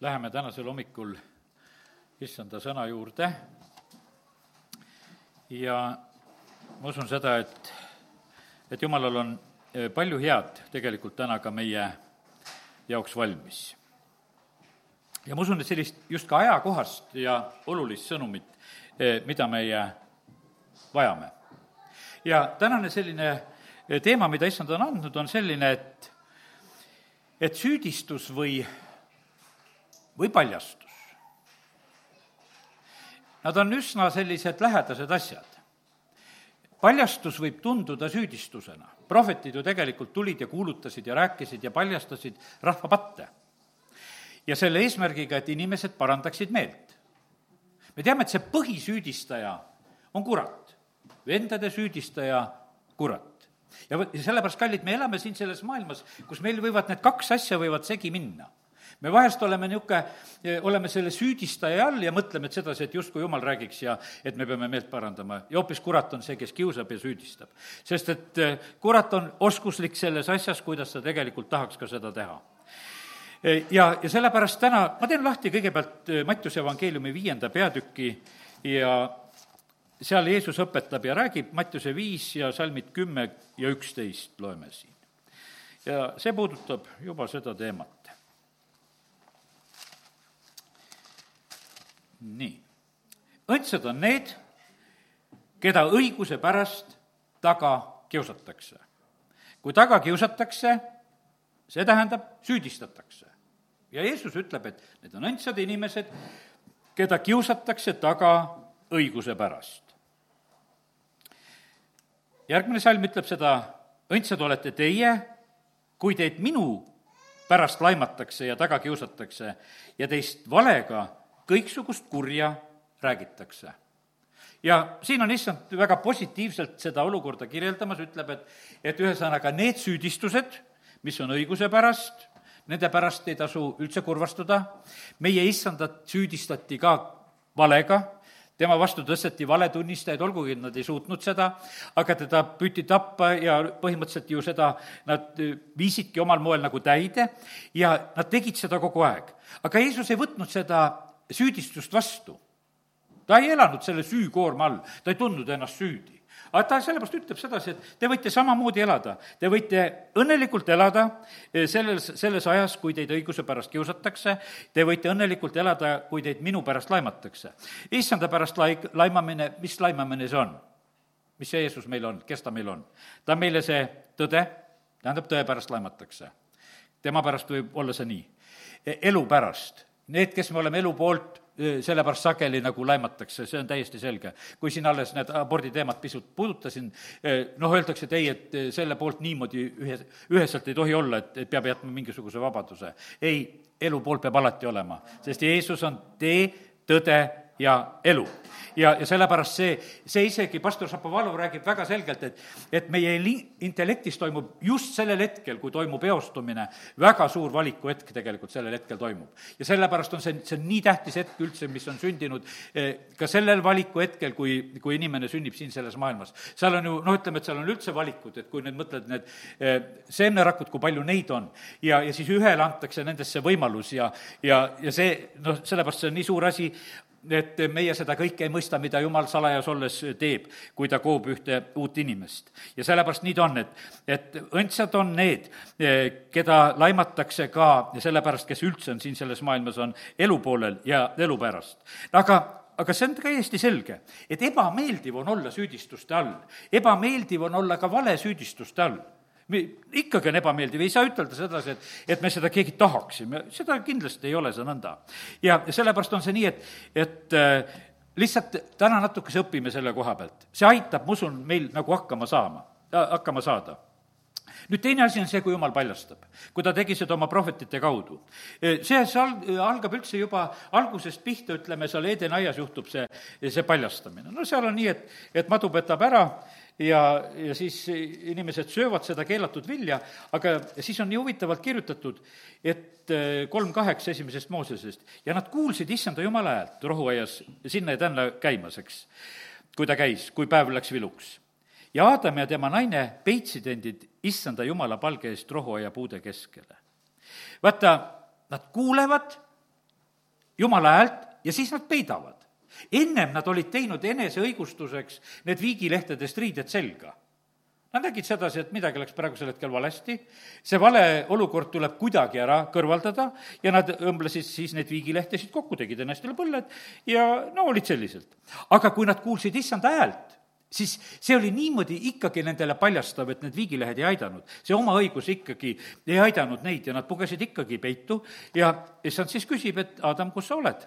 Läheme tänasel hommikul issanda sõna juurde ja ma usun seda, et, et jumalal on eh, palju head tegelikult täna ka meie jaoks valmis. ja ma usun, et sellist just ka ajakohast ja olulist sõnumit, eh, mida meie vajame. ja tänane selline eh, teema, mida issand on andnud, on selline, et, et süüdistus või või paljastus. Nad on üsna sellised lähedased asjad. paljastus võib tunduda süüdistusena. prohvetid ju tegelikult tulid ja kuulutasid ja rääkisid ja paljastasid rahva patte. ja selle eesmärgiga, et inimesed parandaksid meelt. me teame, et see põhisüüdistaja on kurat. vendade süüdistaja kurat. ja vot, ja sellepärast, kallid, me elame siin selles maailmas, kus meil võivad need kaks asja võivad segi minna me vahest oleme niisugune, oleme selle süüdistaja all ja mõtleme, et sedasi, et justkui jumal räägiks ja et me peame meelt parandama ja hoopis kurat on see, kes kiusab ja süüdistab. sest et eh, kurat on oskuslik selles asjas, kuidas ta tegelikult tahaks ka seda teha eh, ja, ja sellepärast täna, ma teen lahti kõigepealt Mattiuse evangeeliumi viienda peatüki ja seal Jeesus õpetab ja räägib, Mattiuse viis ja salmid kümme ja üksteist loeme siin. ja see puudutab juba seda teemat. Nii. õndsad on need, keda õiguse pärast taga kiusatakse. kui taga kiusatakse, see tähendab, süüdistatakse. ja Jeesus ütleb, et need on õndsad inimesed, keda kiusatakse taga õiguse pärast. järgmine salm ütleb seda, õndsad olete teie, kui teid minu pärast laimatakse ja taga kiusatakse ja teist valega kõiksugust kurja räägitakse. ja siin on issand väga positiivselt seda olukorda kirjeldamas, ütleb, et, et ühesõnaga need süüdistused, mis on õiguse pärast, nende pärast ei tasu üldse kurvastuda, meie issandat süüdistati ka valega, tema vastu tõsteti valetunnistajaid, olgugi et nad ei suutnud seda, aga teda püüti tappa ja põhimõtteliselt ju seda nad viisidki omal moel nagu täide ja nad tegid seda kogu aeg. aga Jeesus ei võtnud seda süüdistust vastu. ta ei elanud selle süükoorma all, ta ei tundnud ennast süüdi. aga ta sellepärast ütleb sedasi, et te võite samamoodi elada, te võite õnnelikult elada eh, selles, selles ajas, kui teid õiguse pärast kiusatakse, te võite õnnelikult elada, kui teid minu pärast laimatakse. issanda pärast lai-, laimamine, mis laimamine see on? mis see Jeesus meil on, kes ta meil on? ta on meile see tõde, tähendab, tõe pärast laimatakse. tema pärast võib olla see nii. E, elu pärast Need, kes me oleme elu poolt, sellepärast sageli nagu laimatakse, see on täiesti selge. kui siin alles need abordi teemat pisut puudutasin, noh, öeldakse, et ei, et selle poolt niimoodi ühe, üheselt ei tohi olla, et, et peab jätma mingisuguse vabaduse. ei, elu poolt peab alati olema, sest Jeesus on tee, tõde ja elu ja, ja sellepärast see, see isegi pastor Šapovalov räägib väga selgelt, et, et meie intellektis toimub just sellel hetkel, kui toimub eostumine, väga suur valikuhetk tegelikult sellel hetkel toimub. ja sellepärast on see, see on nii tähtis hetk üldse, mis on sündinud eh, ka sellel valikuhetkel, kui, kui inimene sünnib siin selles maailmas. seal on ju, noh, ütleme, et seal on üldse valikud, et kui nüüd mõtled, need eh, seemnerakud, kui palju neid on, ja, ja siis ühele antakse nendesse võimalus ja, ja, ja see, noh, sellepärast see on nii suur asi, et meie seda kõike ei mõista, mida Jumal salajas olles teeb, kui ta koob ühte uut inimest. ja sellepärast nii ta on, et, et õndsad on need, keda laimatakse ka sellepärast, kes üldse on siin selles maailmas, on elu poolel ja elu pärast. aga aga see on täiesti selge, et ebameeldiv on olla süüdistuste all, ebameeldiv on olla ka valesüüdistuste all ikkagi on ebameeldiv, ei saa ütelda sedasi, et, et me seda keegi tahaksime, seda kindlasti ei ole see nõnda. ja sellepärast on see nii, et, et äh, lihtsalt täna natukese õpime selle koha pealt. see aitab, ma usun, meil nagu hakkama saama, hakkama saada nüüd teine asi on see, kui jumal paljastab, kui ta tegi seda oma prohvetite kaudu. Äh, see, see al-, algab üldse juba algusest pihta, ütleme, seal Edenaias juhtub see, see paljastamine. no seal on nii, et, et madu petab ära ja, ja siis inimesed söövad seda keelatud vilja, aga siis on nii huvitavalt kirjutatud, et eh, kolm kaheksa esimesest Moosesest ja nad kuulsid issanda jumala häält rohuaias sinna ja tänna käimas, eks, kui ta käis, kui päev läks viluks. ja Aadam ja tema naine peitsid endid issanda jumala palge eest rohuaia puude keskele. vaata, nad kuulevad jumala häält ja siis nad peidavad. Ennem nad olid teinud eneseõigustuseks need viigilehtedest riided selga Nad nägid sedasi, et midagi läks praegusel hetkel valesti, see vale olukord tuleb kuidagi ära kõrvaldada ja nad õmblesid siis neid viigilehtesid kokku, tegid ennastele põlled ja no olid selliselt. aga kui nad kuulsid issanda häält, siis see oli niimoodi ikkagi nendele paljastav, et need viigilehed ei aidanud. see oma õigus ikkagi ei aidanud neid ja nad pugesid ikkagi peitu ja issand siis küsib, et Adam, kus sa oled?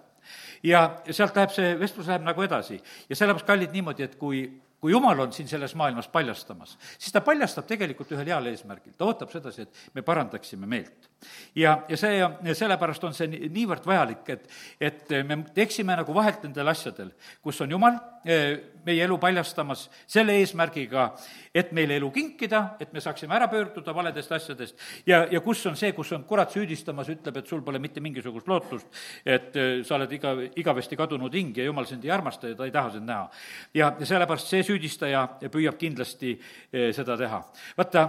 Ja sealt läheb see vestlus läheb nagu edasi ja sellepärast, kallid, niimoodi, et kui kui jumal on siin selles maailmas paljastamas, siis ta paljastab tegelikult ühel heal eesmärgil, ta ootab sedasi, et me parandaksime meelt. Ja, ja see, sellepärast on see niivõrd vajalik, et, et me eksime nagu vahelt nendel asjadel, kus on jumal eh, meie elu paljastamas selle eesmärgiga, et meile elu kinkida, et me saaksime ära pöörduda valedest asjadest ja, ja kus on see, kus on kurat süüdistamas, ütleb, et sul pole mitte mingisugust lootust, et eh, sa oled iga, igavesti kadunud hing ja jumal sind ei armasta ja ta ei taha sind näha. ja, ja sellepärast see süüdistaja püüab kindlasti eh, seda teha. vaata,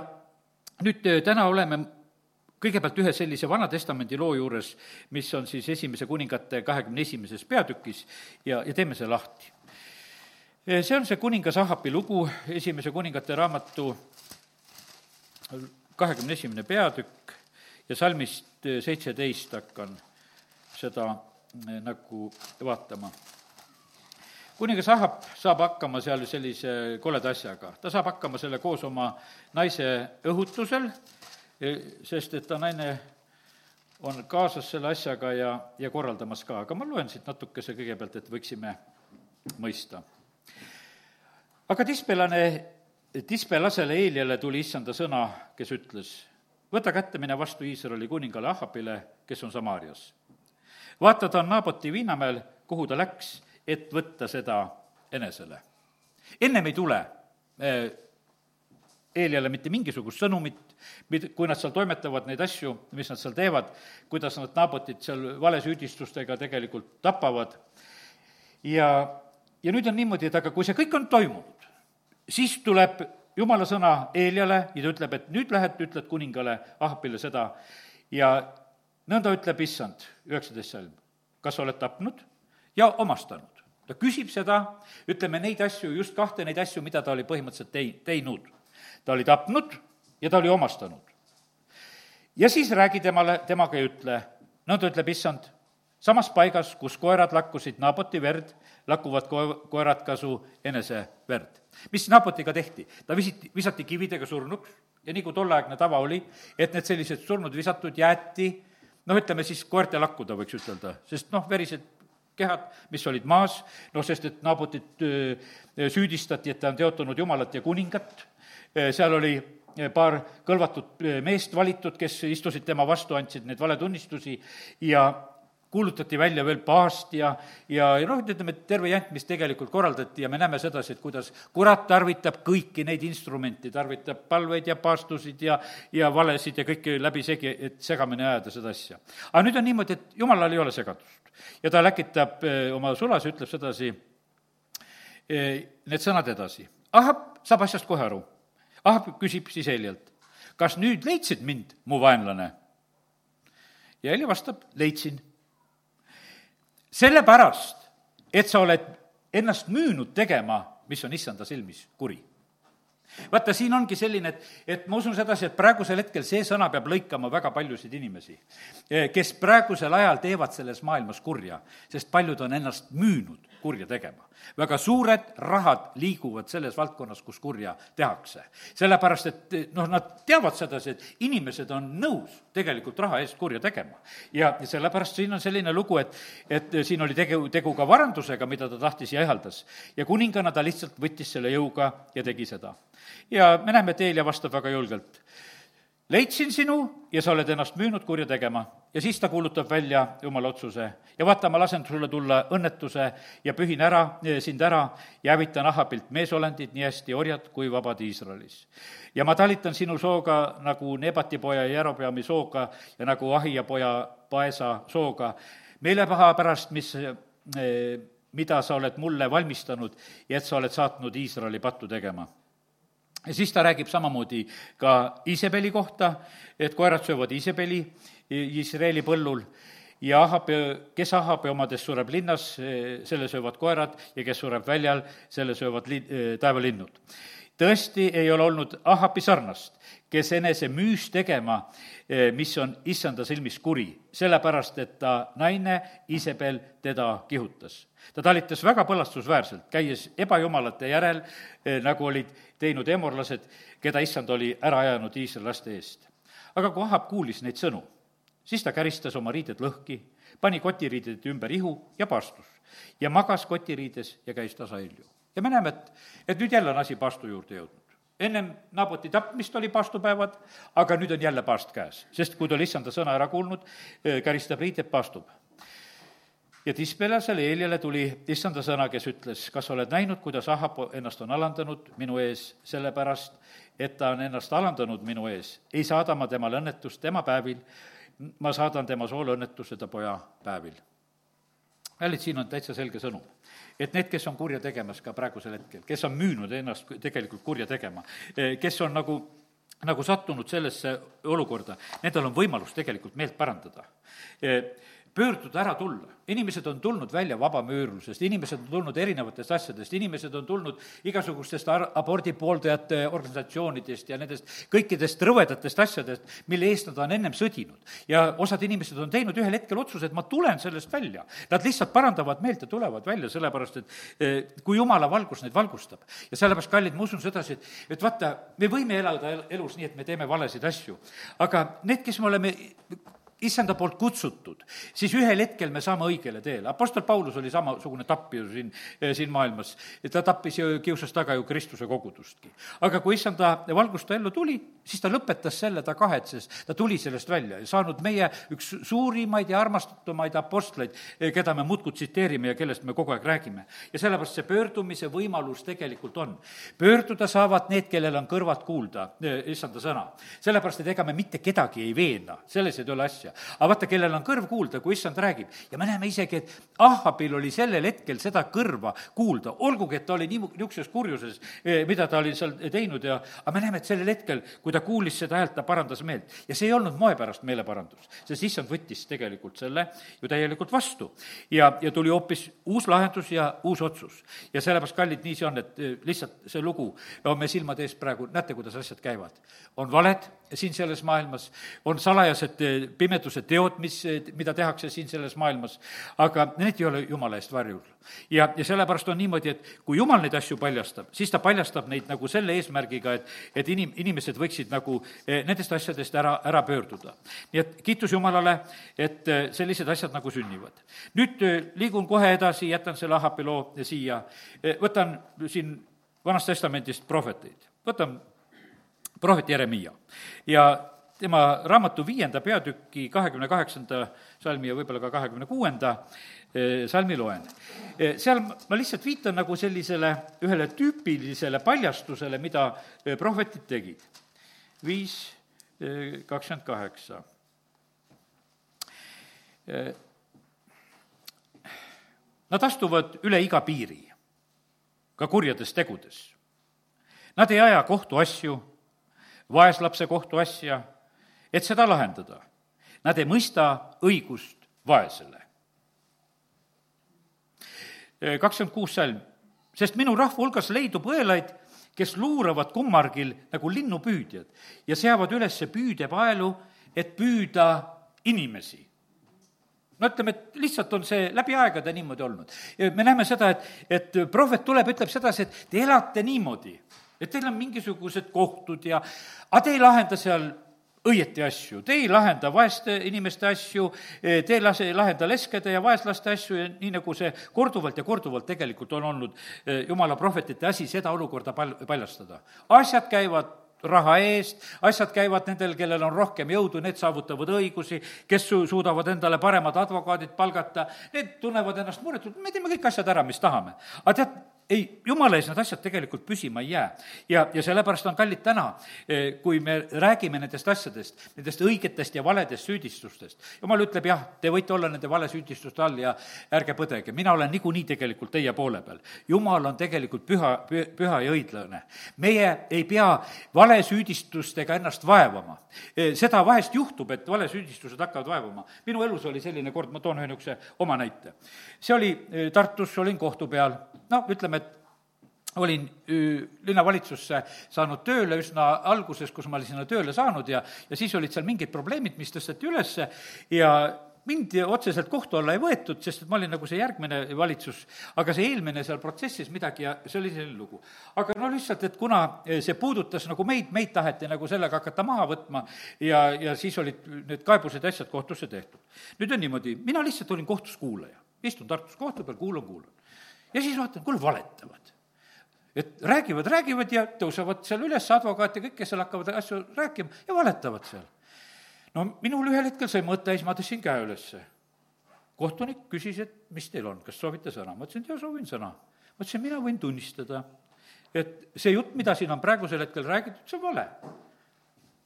nüüd täna oleme kõigepealt ühe sellise Vana Testamendi loo juures, mis on siis Esimese kuningate kahekümne esimeses peatükis ja, ja teeme selle lahti. Eh, see on see kuningas Ahapi lugu, Esimese kuningate raamatu kahekümne esimene peatükk ja salmist seitseteist hakkan seda nagu vaatama kuningas Ahab saab hakkama seal sellise koleda asjaga, ta saab hakkama selle koos oma naise õhutusel, e, sest et ta naine on kaasas selle asjaga ja, ja korraldamas ka, aga ma loen siit natukese kõigepealt, et võiksime mõista. aga tispelane, tispelasele Eeliale tuli issanda sõna, kes ütles, võta kätte, mine vastu Iisraeli kuningale Ahabile, kes on Samaarias. vaata, ta on Naaboti viinamäel, kuhu ta läks et võtta seda enesele. ennem ei tule Eeliale mitte mingisugust sõnumit, mid-, kui nad seal toimetavad neid asju, mis nad seal teevad, kuidas nad Naabotit seal valesüüdistustega tegelikult tapavad, ja, ja nüüd on niimoodi, et aga kui see kõik on toimunud, siis tuleb jumala sõna Eeliale ja ta ütleb, et nüüd lähed, ütled kuningale Ahapile seda ja nõnda ütleb issand, üheksateist salm, kas oled tapnud ja omastanud? ta küsib seda, ütleme neid asju, just kahte neid asju, mida ta oli põhimõtteliselt tei-, teinud. ta oli tapnud ja ta oli omastanud. ja siis räägi temale, temaga ei ütle, no ta ütleb, issand, samas paigas, kus koerad lakkusid Naboti verd, lakkuvad ko-, koerad ka su enese verd. mis Nabotiga tehti? ta visiti, visati kividega surnuks ja nii, kui tolleaegne tava oli, et need sellised surnud visatud jäeti noh, ütleme siis koerte lakkuda, võiks ütelda, sest noh, verised kehad, mis olid maas, noh, sest et Naabotit süüdistati, et ta on teotanud Jumalat ja kuningat, seal oli paar kõlvatut meest valitud, kes istusid tema vastu, andsid neid valetunnistusi ja kuulutati välja veel paast ja, ja, noh, ütleme, terve jant, mis tegelikult korraldati ja me näeme sedasi, et kuidas kurat tarvitab kõiki neid instrumente, tarvitab palveid ja paastusid ja, ja valesid ja kõike läbisegi, et segamini ajada seda asja. aga nüüd on niimoodi, et jumalal ei ole segadust ja ta läkitab eh, oma sulas ja ütleb sedasi, eh, need sõnad edasi. Ahab saab asjast kohe aru. Ahab küsib siis Helialt, kas nüüd leidsid mind, mu vaenlane? ja Heli vastab, leidsin. sellepärast, et sa oled ennast müünud tegema, mis on issanda silmis kuri vaata, siin ongi selline, et, et ma usun sedasi, et praegusel hetkel see sõna peab lõikama väga paljusid inimesi, eh, kes praegusel ajal teevad selles maailmas kurja, sest paljud on ennast müünud kurja tegema. väga suured rahad liiguvad selles valdkonnas, kus kurja tehakse. sellepärast, et eh, noh, nad teavad sedasi, et inimesed on nõus tegelikult raha eest kurja tegema. ja sellepärast siin on selline lugu, et, et siin oli tegu, tegu ka varandusega, mida ta tahtis ja ehaldas. ja kuningana ta lihtsalt võttis selle jõuga ja tegi seda ja me näeme, et Eelia vastab väga julgelt. leidsin sinu ja sa oled ennast müünud kurja tegema. ja siis ta kuulutab välja jumala otsuse. ja vaata, ma lasen sulle tulla õnnetuse ja pühin ära, eh, sind ära ja hävitan Ahabilt meesolendid, nii hästi orjad kui vabad Iisraelis. ja ma talitan sinu sooga nagu Nebati poja ja Jerobeami sooga ja nagu Ahia poja Paesa sooga, meelepaha pärast, mis eh, mida sa oled mulle valmistanud ja et sa oled saatnud Iisraeli pattu tegema ja siis ta räägib samamoodi ka Iisabeli kohta, et koerad söövad Iisabeli Iisraeli põllul ja Ahabi, kes Ahabi omadest sureb linnas, selle söövad koerad ja kes sureb väljal, selle söövad li-, taevalinnud. Tõesti ei ole olnud Ahabi sarnast, kes enese müüs tegema, mis on issanda silmis kuri, sellepärast et ta naine Iisabel teda kihutas. ta talitas väga põlastusväärselt, käies ebajumalate järel, nagu olid teinud emorlased, keda issand oli ära ajanud iisraellaste eest. aga kui Ahab kuulis neid sõnu, siis ta käristas oma riided lõhki, pani kotiriided ümber ihu ja paastus ja magas kotiriides ja käis tasailju. Ja me näeme, et, et nüüd jälle on asi paastu juurde jõudnud ennem Naboti tapmist oli paastupäevad, aga nüüd on jälle paast käes, sest kui ta oli issanda sõna ära kuulnud, käristab riided, paastub. ja Tispelasele Eeliale tuli issanda sõna, kes ütles, kas oled näinud, kuidas Ahab ennast on alandanud minu ees, sellepärast et ta on ennast alandanud minu ees, ei saada ma temale õnnetust tema päevil, ma saadan tema soole õnnetuse ta poja päevil. kallid, siin on täitsa selge sõnum. Et need, kes on kurja tegemas ka praegusel hetkel, kes on müünud ennast tegelikult kurja tegema, kes on nagu nagu sattunud sellesse olukorda, nendel on võimalus tegelikult meelt parandada pöörduda, ära tulla. inimesed on tulnud välja vabamüürlusest, inimesed on tulnud erinevatest asjadest, inimesed on tulnud igasugustest ar-, abordi pooldajate organisatsioonidest ja nendest kõikidest rõvedatest asjadest, mille eest nad on ennem sõdinud. ja osad inimesed on teinud ühel hetkel otsuse, et ma tulen sellest välja. Nad lihtsalt parandavad meelt ja tulevad välja, sellepärast et eh, kui jumala valgus neid valgustab. ja sellepärast, kallid, ma usun sedasi, et, et vaata, me võime elada elus nii, et me teeme valesid asju, aga need, kes me oleme issanda poolt kutsutud, siis ühel hetkel me saame õigele teele. Apostel Paulus oli samasugune tappija siin, eh, siin maailmas. ta tappis ja kiusas taga ju Kristuse kogudustki. aga kui issanda valgus ta ellu tuli, siis ta lõpetas selle, ta kahetses, ta tuli sellest välja ja saanud meie üks suurimaid ja armastatumaid apostleid, keda me muudkui tsiteerime ja kellest me kogu aeg räägime. ja sellepärast see pöördumise võimalus tegelikult on. pöörduda saavad need, kellel on kõrvad kuulda eh, issanda sõna. sellepärast, et ega me mitte kedagi ei veena, selles ei ole asja asja. aga vaata, kellel on kõrv kuulda, kui issand räägib, ja me näeme isegi, et Ahhabil oli sellel hetkel seda kõrva kuulda, olgugi et ta oli nii, niisuguses kurjuses, eh, mida ta oli seal teinud ja aga me näeme, et sellel hetkel, kui ta kuulis seda häält, ta parandas meelt. ja see ei olnud moe pärast meeleparandus, sest issand võttis tegelikult selle ju täielikult vastu. ja, ja tuli hoopis uus lahendus ja uus otsus. ja sellepärast, kallid, nii see on, et eh, lihtsalt see lugu on meie silmade ees praegu, näete, kuidas asjad käivad. on valed siin selles maailmas, on salajased eh, pimeduse teod, mis, mida tehakse siin selles maailmas, aga need ei ole jumala eest varjul. ja, ja sellepärast on niimoodi, et kui jumal neid asju paljastab, siis ta paljastab neid nagu selle eesmärgiga, et, et inim-, inimesed võiksid nagu eh, nendest asjadest ära, ära pöörduda. nii et kiitus Jumalale, et eh, sellised asjad nagu sünnivad. nüüd eh, liigun kohe edasi, jätan selle Ahapi loo siia, võtan siin Vanast Testamendist prohveteid, võtan prohvet Jeremiia ja tema raamatu viienda peatüki kahekümne kaheksanda salmi ja võib-olla ka kahekümne kuuenda eh, salmi loen. Eh, seal ma lihtsalt viitan nagu sellisele ühele tüüpilisele paljastusele, mida eh, prohvetid tegid. viis kakskümmend kaheksa. Nad astuvad üle iga piiri, ka kurjades tegudes. Nad ei aja kohtuasju, vaeslapse kohtuasja et seda lahendada. Nad ei mõista õigust vaesele. kakskümmend kuus salm, sest minu rahva hulgas leidub õelaid, kes luuravad kummargil nagu linnupüüdjad ja seavad üles püüdepaelu, et püüda inimesi no ütleme, et lihtsalt on see läbi aegade niimoodi olnud. me näeme seda, et, et prohvet tuleb, ütleb sedasi, et te elate niimoodi, et teil on mingisugused kohtud ja, aga te ei lahenda seal õieti asju, te ei lahenda vaeste inimeste asju, te ei lase, lahenda leskede ja vaeslaste asju ja nii, nagu see korduvalt ja korduvalt tegelikult on olnud eh, jumala prohvetite asi, seda olukorda pal-, paljastada. asjad käivad raha eest, asjad käivad nendel, kellel on rohkem jõudu, need saavutavad õigusi, kes su-, suudavad endale paremad advokaadid palgata, need tunnevad ennast muretult, me teeme kõik asjad ära, mis tahame. aga tead, ei, jumala ees need asjad tegelikult püsima ei jää. ja, ja sellepärast on kallid täna, eh, kui me räägime nendest asjadest, nendest õigetest ja valedest süüdistustest. jumal ütleb, jah, te võite olla nende valesüüdistuste all ja ärge põdege, mina olen niikuinii tegelikult teie poole peal. jumal on tegelikult püha, püha ja õiglane. meie ei pea valesüüdistustega ennast vaevama. Eh, seda vahest juhtub, et valesüüdistused hakkavad vaevama. minu elus oli selline kord, ma toon ühe niisuguse oma näite. see oli eh, Tartus, olin kohtu peal, no ütleme, olin linnavalitsusse saanud tööle üsna alguses, kus ma olin sinna tööle saanud ja, ja siis olid seal mingid probleemid, mis tõsteti ülesse ja mind otseselt kohtu alla ei võetud, sest et ma olin nagu see järgmine valitsus, aga see eelmine seal protsessis midagi ja see oli selline lugu. aga no lihtsalt, et kuna see puudutas nagu meid, meid taheti nagu sellega hakata maha võtma ja, ja siis olid need kaebused ja asjad kohtusse tehtud. nüüd on niimoodi, mina lihtsalt olin kohtus kuulaja, istun Tartus kohtu peal, kuulan, kuulan. ja siis vaatan, kuule, valetavad et räägivad, räägivad ja tõusevad seal üles, advokaat ja kõik, kes seal hakkavad asju rääkima ja valetavad seal. no minul ühel hetkel sai mõte ja siis ma tõstsin käe ülesse. kohtunik küsis, et mis teil on, kas soovite sõna? ma ütlesin, et jaa, soovin sõna. ma ütlesin, mina võin tunnistada, et see jutt, mida siin on praegusel hetkel räägitud, see on vale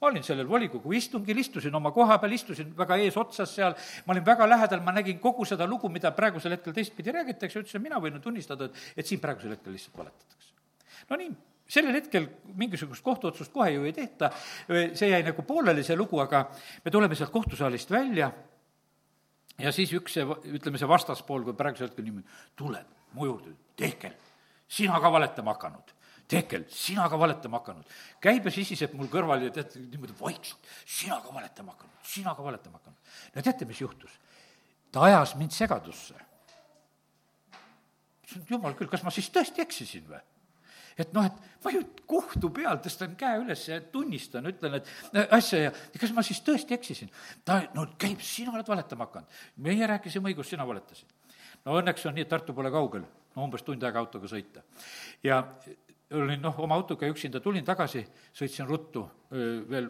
ma olin sellel volikogu istungil, istusin oma koha peal, istusin väga eesotsas seal, ma olin väga lähedal, ma nägin kogu seda lugu, mida praegusel hetkel teistpidi räägitakse, ütlesin, mina võin tunnistada, et, et siin praegusel hetkel lihtsalt valetatakse no nii, sellel hetkel mingisugust kohtuotsust kohe ju ei tehta, see jäi nagu pooleli, see lugu, aga me tuleme sealt kohtusaalist välja ja siis üks see, ütleme, see vastaspool, kui praegusel hetkel niimoodi tuleb mu juurde, Tehkel, sina ka valetama hakanud. Tehkel, sina ka valetama hakanud. käib ja sisiseb mul kõrval ja tead, niimoodi vaikselt, sina ka valetama hakanud, sina ka valetama hakanud. no teate, mis juhtus? ta ajas mind segadusse. ütlesin, jumal küll, kas ma siis tõesti eksisin või? Et noh, et ma ju kohtu peal tõstan käe üles ja tunnistan, ütlen, et äh, asja ja, kas ma siis tõesti eksisin? ta, no käib, sina oled valetama hakanud. meie rääkisime õigust, sina valetasid. no õnneks on nii, et Tartu pole kaugel, no umbes tund aega autoga sõita. ja olin noh, oma autoga üksinda, tulin tagasi, sõitsin ruttu veel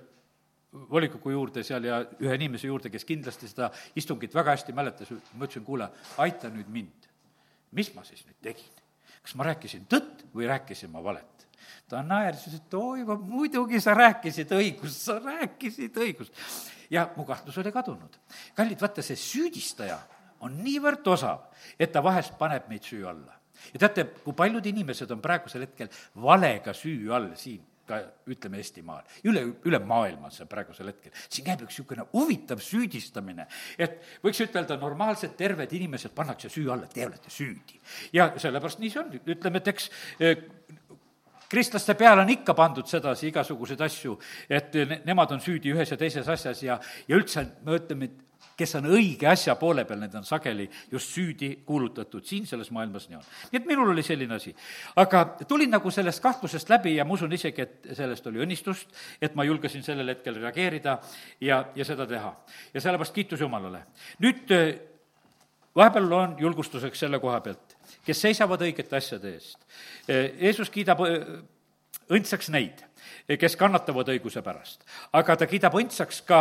volikogu juurde seal ja ühe inimese juurde, kes kindlasti seda istungit väga hästi mäletas, ma ütlesin, kuule, aita nüüd mind. mis ma siis nüüd tegin? Kas ma rääkisin tõtt või rääkisin ma valet? ta naeris, ütles, et oi, muidugi sa rääkisid õigust, sa rääkisid õigust. ja mu kahtlus oli kadunud. kallid, vaata, see süüdistaja on niivõrd osav, et ta vahest paneb meid süü alla. ja teate, kui paljud inimesed on praegusel hetkel valega süü all siin ka ütleme Eestimaal, üle, üle maailma see praegusel hetkel. siin käib üks niisugune huvitav süüdistamine, et võiks ütelda, normaalsed terved inimesed pannakse süü alla, te olete süüdi. ja sellepärast nii see on, ütleme, et eks eh, kristlaste peale on ikka pandud sedasi igasuguseid asju, et nemad on süüdi ühes ja teises asjas ja, ja üldse me ütleme, et kes on õige asja poole peal, need on sageli just süüdi kuulutatud, siin selles maailmas nii on. nii et minul oli selline asi. aga tulin nagu sellest kahtlusest läbi ja ma usun isegi, et sellest oli õnnistust, et ma julgesin sellel hetkel reageerida ja, ja seda teha. ja sellepärast kiitus Jumalale. nüüd vahepeal loen julgustuseks selle koha pealt, kes seisavad õigete asjade eest. Äh, Jeesus kiidab äh, õndsaks neid kes kannatavad õiguse pärast. aga ta kiidab õndsaks ka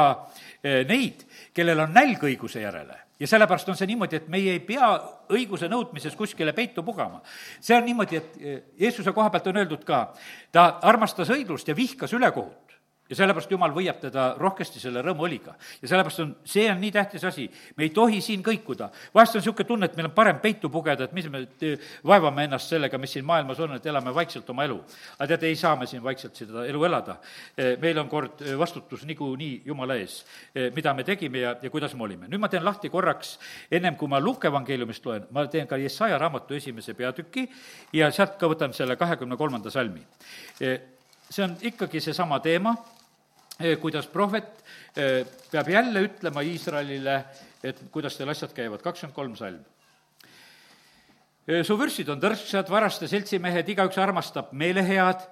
eh, neid, kellel on nälg õiguse järele ja sellepärast on see niimoodi, et meie ei pea õiguse nõudmises kuskile peitu pugama. see on niimoodi, et eh, Jeesuse koha pealt on öeldud ka, ta armastas õiglust ja vihkas ülekohut ja sellepärast Jumal võiab teda rohkesti selle rõõmuoliga. ja sellepärast on, see on nii tähtis asi, me ei tohi siin kõikuda. vahest on niisugune tunne, et meil on parem peitu pugeda, et mis me vaevame ennast sellega, mis siin maailmas on, et elame vaikselt oma elu. aga teate, ei saa me siin vaikselt seda elu elada. E, meil on kord vastutus niikuinii Jumala ees, e, mida me tegime ja, ja kuidas me olime. nüüd ma teen lahti korraks, ennem kui ma Luke evangeeliumist loen, ma teen ka Jesaja raamatu esimese peatüki ja sealt ka võtan selle kahekümne kolmanda salmi. E, see on ikkagi seesama teema kuidas prohvet eh, peab jälle ütlema Iisraelile, et kuidas teil asjad käivad, kakskümmend kolm salm. Eh, su vürstid on tõrksad, varaste seltsimehed, igaüks armastab meelehead,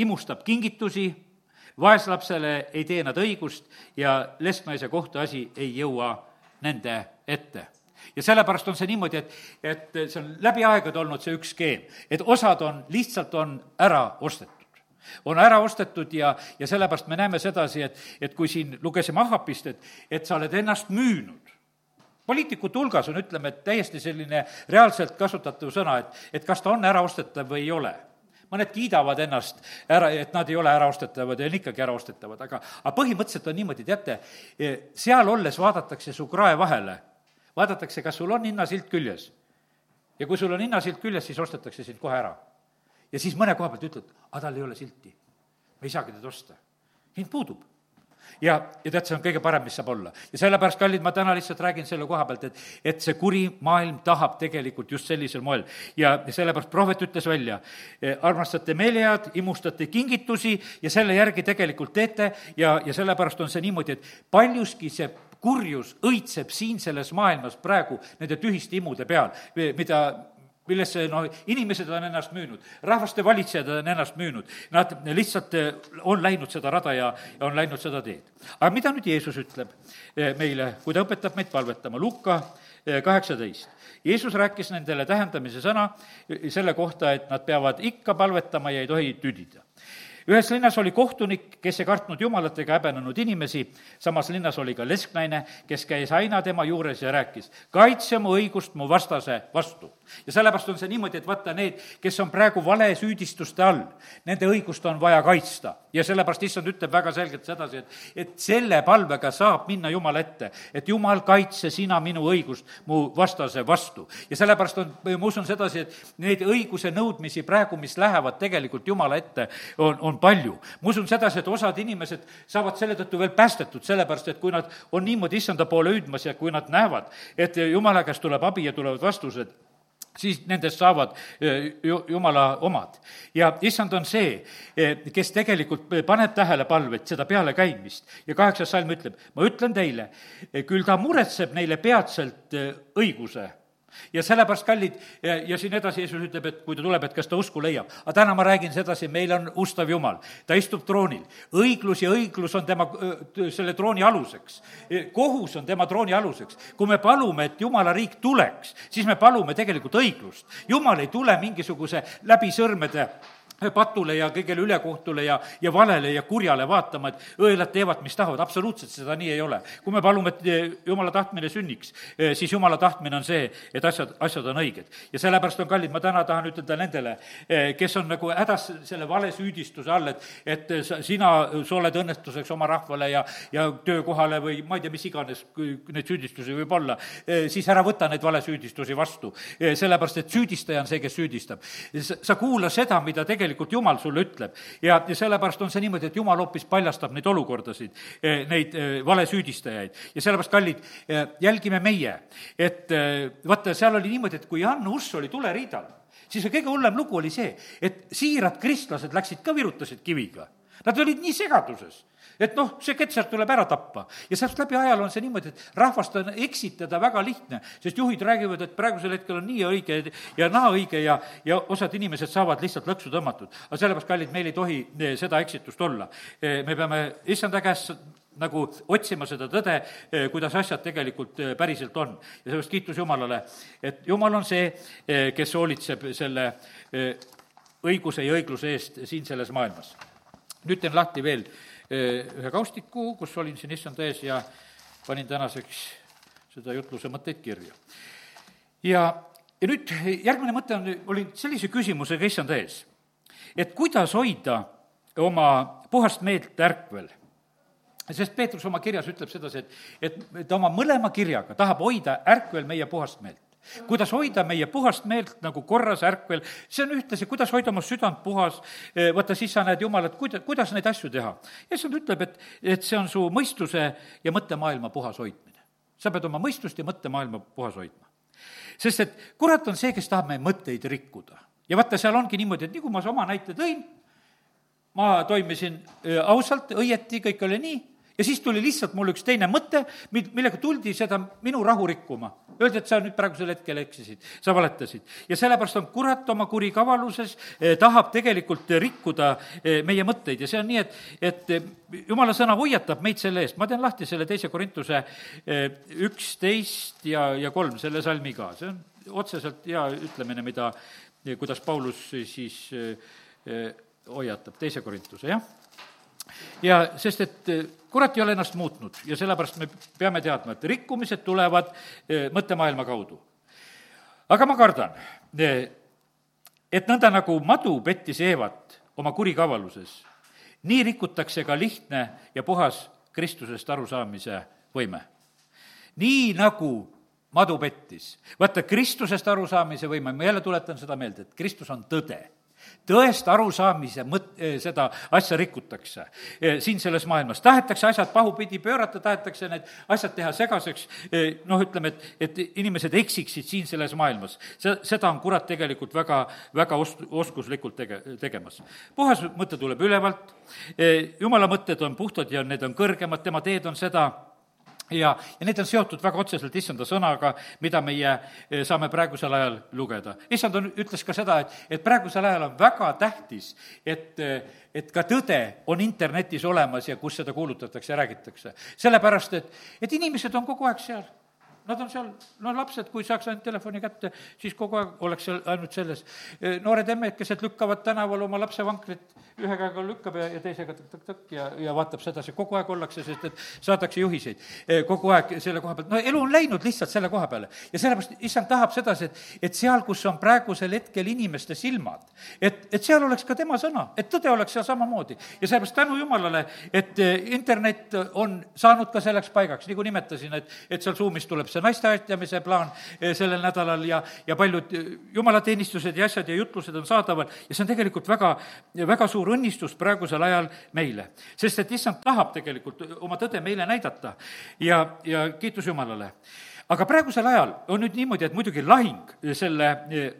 imustab kingitusi, vaeslapsele ei tee nad õigust ja lesknaise kohtuasi ei jõua nende ette. Ja sellepärast on see niimoodi, et, et see on läbi aegade olnud see üks skeem, et osad on, lihtsalt on ära ostetud on ära ostetud ja, ja sellepärast me näeme sedasi, et, et kui siin lugesime Ahapist, et, et sa oled ennast müünud poliitikute hulgas on, ütleme, et täiesti selline reaalselt kasutatav sõna, et, et kas ta on äraostetav või ei ole mõned kiidavad ennast ära, et nad ei ole äraostetavad ja on ikkagi äraostetavad, aga, aga põhimõtteliselt on niimoodi, teate, seal olles vaadatakse su krae vahele, vaadatakse, kas sul on hinnasilt küljes. ja kui sul on hinnasilt küljes, siis ostetakse sind kohe ära. Ja siis mõne koha pealt ütled, aga tal ei ole silti. me ei saagi teda osta. hind puudub ja, ja tead, see on kõige parem, mis saab olla. ja sellepärast, kallid, ma täna lihtsalt räägin selle koha pealt, et, et see kuri maailm tahab tegelikult just sellisel moel. ja, sellepärast prohvet ütles välja, e, armastate meelehead, imustate kingitusi ja selle järgi tegelikult teete ja, ja sellepärast on see niimoodi, et paljuski see kurjus õitseb siin selles maailmas praegu nende tühiste imude peal, mida millesse noh, inimesed on ennast müünud, rahvaste valitsejad on ennast müünud, nad lihtsalt eh, on läinud seda rada ja, ja on läinud seda teed. aga mida nüüd Jeesus ütleb eh, meile, kui ta õpetab meid palvetama, Luka eh, kaheksateist. Jeesus rääkis nendele tähendamise sõna selle kohta, et nad peavad ikka palvetama ja ei tohi tüdida ühes linnas oli kohtunik, kes ei kartnud jumalat ega häbenenud inimesi, samas linnas oli ka lesknaine, kes käis aina tema juures ja rääkis, kaitse mu õigust mu vastase vastu. ja sellepärast on see niimoodi, et vaata, need, kes on praegu valesüüdistuste all, nende õigust on vaja kaitsta. ja sellepärast issand ütleb väga selgelt sedasi, et, et selle palvega saab minna Jumala ette, et Jumal, kaitse sina minu õigust mu vastase vastu. ja sellepärast on, ma usun sedasi, et neid õiguse nõudmisi praegu, mis lähevad tegelikult Jumala ette, on, on on palju. ma usun sedasi, et osad inimesed saavad selle tõttu veel päästetud, sellepärast et kui nad on niimoodi issanda poole hüüdmas ja kui nad näevad, et jumala käest tuleb abi ja tulevad vastused, siis nendest saavad eh, ju, jumala omad. ja issand on see, eh, kes tegelikult paneb tähele palveid, seda pealekäimist. ja kaheksas salm ütleb, ma ütlen teile, eh, küll ta muretseb neile peatselt õiguse ja sellepärast, kallid, ja siin edasi Jeesus ütleb, et kui ta tuleb, et kas ta usku leiab. aga täna ma räägin sedasi, meil on ustav Jumal, ta istub troonil. õiglus ja õiglus on tema, selle trooni aluseks. kohus on tema trooni aluseks. kui me palume, et Jumala riik tuleks, siis me palume tegelikult õiglust. Jumal ei tule mingisuguse läbi sõrmede patule ja kõigele ülekohtule ja, ja valele ja kurjale vaatama, et õelad teevad, mis tahavad, absoluutselt seda nii ei ole. kui me palume, et eh, jumala tahtmine sünniks, eh, siis jumala tahtmine on see, et asjad, asjad on õiged. ja sellepärast on kallid, ma täna tahan ütelda nendele, eh, kes on nagu hädas selle valesüüdistuse all, et, et sina, sa oled õnnetuseks oma rahvale ja, ja töökohale või ma ei tea, mis iganes neid süüdistusi võib olla, siis ära võta neid valesüüdistusi vastu. sellepärast, et süüdistaja on see, kes süüdistab. sa kuula seda, mida tegelikult tegelikult Jumal sulle ütleb. ja, ja sellepärast on see niimoodi, et Jumal hoopis paljastab neid olukordasid, eh, neid eh, valesüüdistajaid. ja sellepärast, kallid, eh, jälgime meie, et vaata, seal oli niimoodi, et kui Jan Uss oli tuleriidal, siis kõige hullem lugu oli see, et siirad kristlased läksid ka, virutasid kiviga. Nad olid nii segaduses et noh, see ketser tuleb ära tappa. ja sealt läbi ajaloo on see niimoodi, et rahvast on eksitada väga lihtne, sest juhid räägivad, et praegusel hetkel on nii õige ja naa õige ja, ja osad inimesed saavad lihtsalt lõksu tõmmatud. aga sellepärast, kallid, meil ei tohi eh, seda eksitust olla. Eh, me peame issanda käest nagu otsima seda tõde, eh, kuidas asjad tegelikult päriselt on. ja sellepärast kiitus Jumalale, et Jumal on see, kes hoolitseb selle õiguse ja õigluse eest siin selles maailmas. nüüd teen lahti veel ühe kaustiku, kus olin siin issanda ees ja panin tänaseks seda jutluse mõtteid kirja. ja, ja nüüd järgmine mõte on, olin sellise küsimusega issanda ees, et kuidas hoida oma puhast meelt ärkvel? Sest Peetrus oma kirjas ütleb sedasi, et, et ta oma mõlema kirjaga tahab hoida ärkvel meie puhast meelt kuidas hoida meie puhast meelt nagu korras ärkvel, see on ühtlasi, kuidas hoida oma südant puhas, eh, vaata siis sa näed Jumalat, kuida-, kuidas neid asju teha. ja issand ütleb, et, et see on su mõistuse ja mõttemaailma puhas hoidmine. sa pead oma mõistust ja mõttemaailma puhas hoidma. sest et kurat on see, kes tahab meie mõtteid rikkuda. ja vaata, seal ongi niimoodi, et nii kui ma oma näite tõin, ma toimisin eh, ausalt, õieti, kõik oli nii ja siis tuli lihtsalt mul üks teine mõte, mil-, millega tuldi seda minu rahu rikkuma. Öeldi, et sa nüüd praegusel hetkel eksisid, sa valetasid. ja sellepärast on kurat oma kurikavaluses eh,, tahab tegelikult rikkuda eh, meie mõtteid ja see on nii, et, et eh, jumala sõna hoiatab meid selle eest. ma teen lahti selle teise Korintuse eh, üksteist ja, ja kolm, selle salmi ka. see on otseselt hea ütlemine, mida, kuidas Paulus siis eh, eh hoiatab, teise Korintuse, jah ja sest, et eh, kurat ei ole ennast muutnud ja sellepärast me peame teadma, et rikkumised tulevad eh, mõttemaailma kaudu. aga ma kardan, eh, et nõnda nagu madu pettis Eevat oma kurikavaluses, nii rikutakse ka lihtne ja puhas Kristusest arusaamise võime. nii nagu madu pettis. vaata, Kristusest arusaamise võime, ma jälle tuletan seda meelde, et Kristus on tõde tõest arusaamise mõt-, eh, seda asja rikutakse eh, siin selles maailmas. tahetakse asjad pahupidi pöörata, tahetakse need asjad teha segaseks, eh, noh, ütleme, et, et inimesed eksiksid siin selles maailmas. see, seda on kurat tegelikult väga, väga os-, oskuslikult tege-, tegemas. puhas mõte tuleb ülevalt, jumala mõtted on puhtad ja need on kõrgemad, tema teed on seda ja, ja need on seotud väga otseselt issanda sõnaga, mida meie eh, saame praegusel ajal lugeda. issand on, ütles ka seda, et, et praegusel ajal on väga tähtis, et, eh, et ka tõde on internetis olemas ja kus seda kuulutatakse ja räägitakse. sellepärast, et, et inimesed on kogu aeg seal nad on seal, no lapsed, kui saaks ainult telefoni kätte, siis kogu aeg oleks seal ainult selles. noored emmekesed lükkavad tänaval oma lapse vankrit, ühe käega lükkab ja, ja teisega tõk-tõk-tõk ja, ja vaatab sedasi, kogu aeg ollakse, sest et saadakse juhiseid kogu aeg selle koha pealt, no elu on läinud lihtsalt selle koha peale. ja sellepärast issand tahab sedasi, et, et seal, kus on praegusel hetkel inimeste silmad, et, et seal oleks ka tema sõna, et tõde oleks seal samamoodi. ja sellepärast tänu Jumalale, et internet on saanud ka selleks paigaks, nagu nimetasin, et, et seal Zoomis tuleb see naisteaitamise plaan eh, sellel nädalal ja, ja paljud eh, jumalateenistused ja asjad ja jutlused on saadaval ja see on tegelikult väga, väga suur õnnistus praegusel ajal meile. sest et issand tahab tegelikult oma tõde meile näidata ja, ja kiitus Jumalale aga praegusel ajal on nüüd niimoodi, et muidugi lahing selle eh,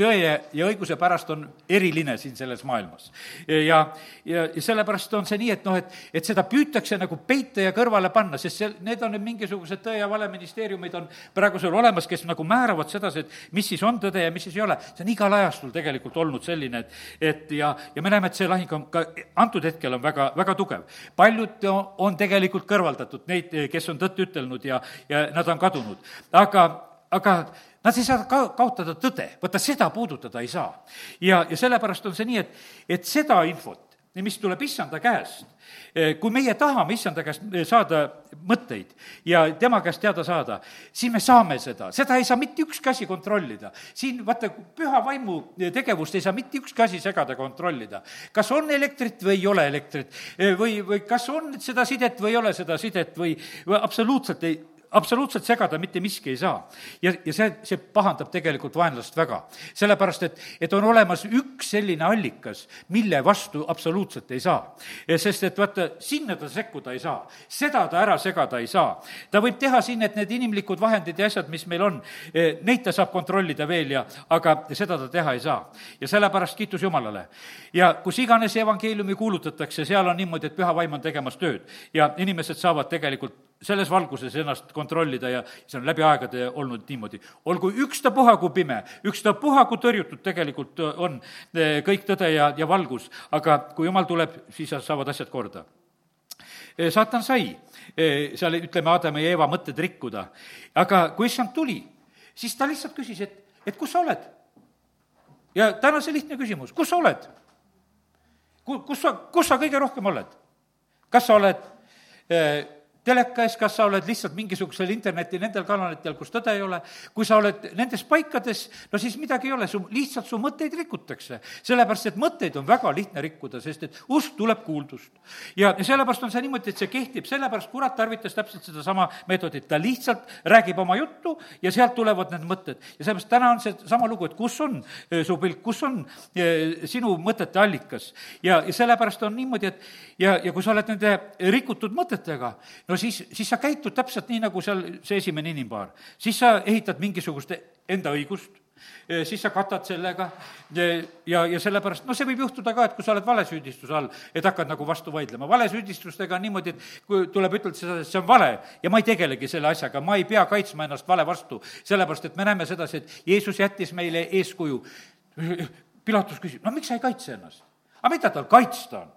tõe ja õiguse pärast on eriline siin selles maailmas. ja, ja, ja sellepärast on see nii, et noh, et, et seda püütakse nagu peita ja kõrvale panna, sest see, need on nüüd mingisugused tõe ja vale ministeeriumid on praegusel olemas, kes nagu määravad sedasi, et mis siis on tõde ja mis siis ei ole. see on igal ajastul tegelikult olnud selline, et, et ja, ja me näeme, et see lahing on ka antud hetkel on väga, väga tugev. paljud on tegelikult kõrvaldatud, neid, kes on tõtt ütelnud ja, ja nad on kadunud. aga, aga Nad ei saa ka kaotada tõde, vaata seda puudutada ei saa. ja, ja sellepärast on see nii, et, et seda infot, mis tuleb issanda käest, eh, kui meie tahame issanda käest eh, saada mõtteid ja tema käest teada saada, siis me saame seda, seda ei saa mitte ükski asi kontrollida. siin vaata, püha vaimu tegevust ei saa mitte ükski asi segada, kontrollida. kas on elektrit või ei ole elektrit eh, või, või kas on seda sidet või ei ole seda sidet või, või absoluutselt ei, absoluutselt segada mitte miski ei saa. ja, ja see, see pahandab tegelikult vaenlast väga. sellepärast, et, et on olemas üks selline allikas, mille vastu absoluutselt ei saa. sest et vaata, sinna ta sekkuda ei saa, seda ta ära segada ei saa. ta võib teha siin, et need inimlikud vahendid ja asjad, mis meil on, eh, neid ta saab kontrollida veel ja, aga seda ta teha ei saa. ja sellepärast kiitus Jumalale. ja kus iganes evangeeliumi kuulutatakse, seal on niimoodi, et püha vaim on tegemas tööd ja inimesed saavad tegelikult selles valguses ennast kontrollida ja see on läbi aegade olnud niimoodi. olgu ükstapuha kui pime, ükstapuha kui tõrjutud tegelikult on eh, kõik tõde ja, ja valgus, aga kui jumal tuleb, siis saavad asjad korda. Eh, saatan sai eh, seal, ütleme, Aadama ja Eeva mõtted rikkuda, aga kui issand tuli, siis ta lihtsalt küsis, et, et kus sa oled? ja täna see lihtne küsimus, kus sa oled? Ku-, kus sa, kus sa kõige rohkem oled? kas sa oled teleka ees, kas sa oled lihtsalt mingisugusel interneti nendel kanalitel, kus tõde ei ole, kui sa oled nendes paikades, no siis midagi ei ole, su, lihtsalt su mõtteid rikutakse. sellepärast, et mõtteid on väga lihtne rikkuda, sest et usk tuleb kuuldust. ja, sellepärast on see niimoodi, et see kehtib, sellepärast kurat tarvitas täpselt sedasama meetodit, ta lihtsalt räägib oma juttu ja sealt tulevad need mõtted. ja sellepärast täna on seesama lugu, et kus on eh, su pilk, kus on eh, sinu mõtete allikas. ja, ja sellepärast on niimoodi, et ja, ja kui sa oled nende rikutud mõtetega, no siis, siis sa käitud täpselt nii, nagu seal see esimene inimpaar. siis sa ehitad mingisugust enda õigust, siis sa katad sellega ja, ja sellepärast, no see võib juhtuda ka, et kui sa oled valesüüdistuse all, et hakkad nagu vastu vaidlema. valesüüdistustega on niimoodi, et kui tuleb ütelda et see on vale ja ma ei tegelegi selle asjaga, ma ei pea kaitsma ennast vale vastu, sellepärast et me näeme sedasi, et Jeesus jättis meile eeskuju. Pilatus küsib, no miks sa ei kaitse ennast? aga mida tal kaitsta on?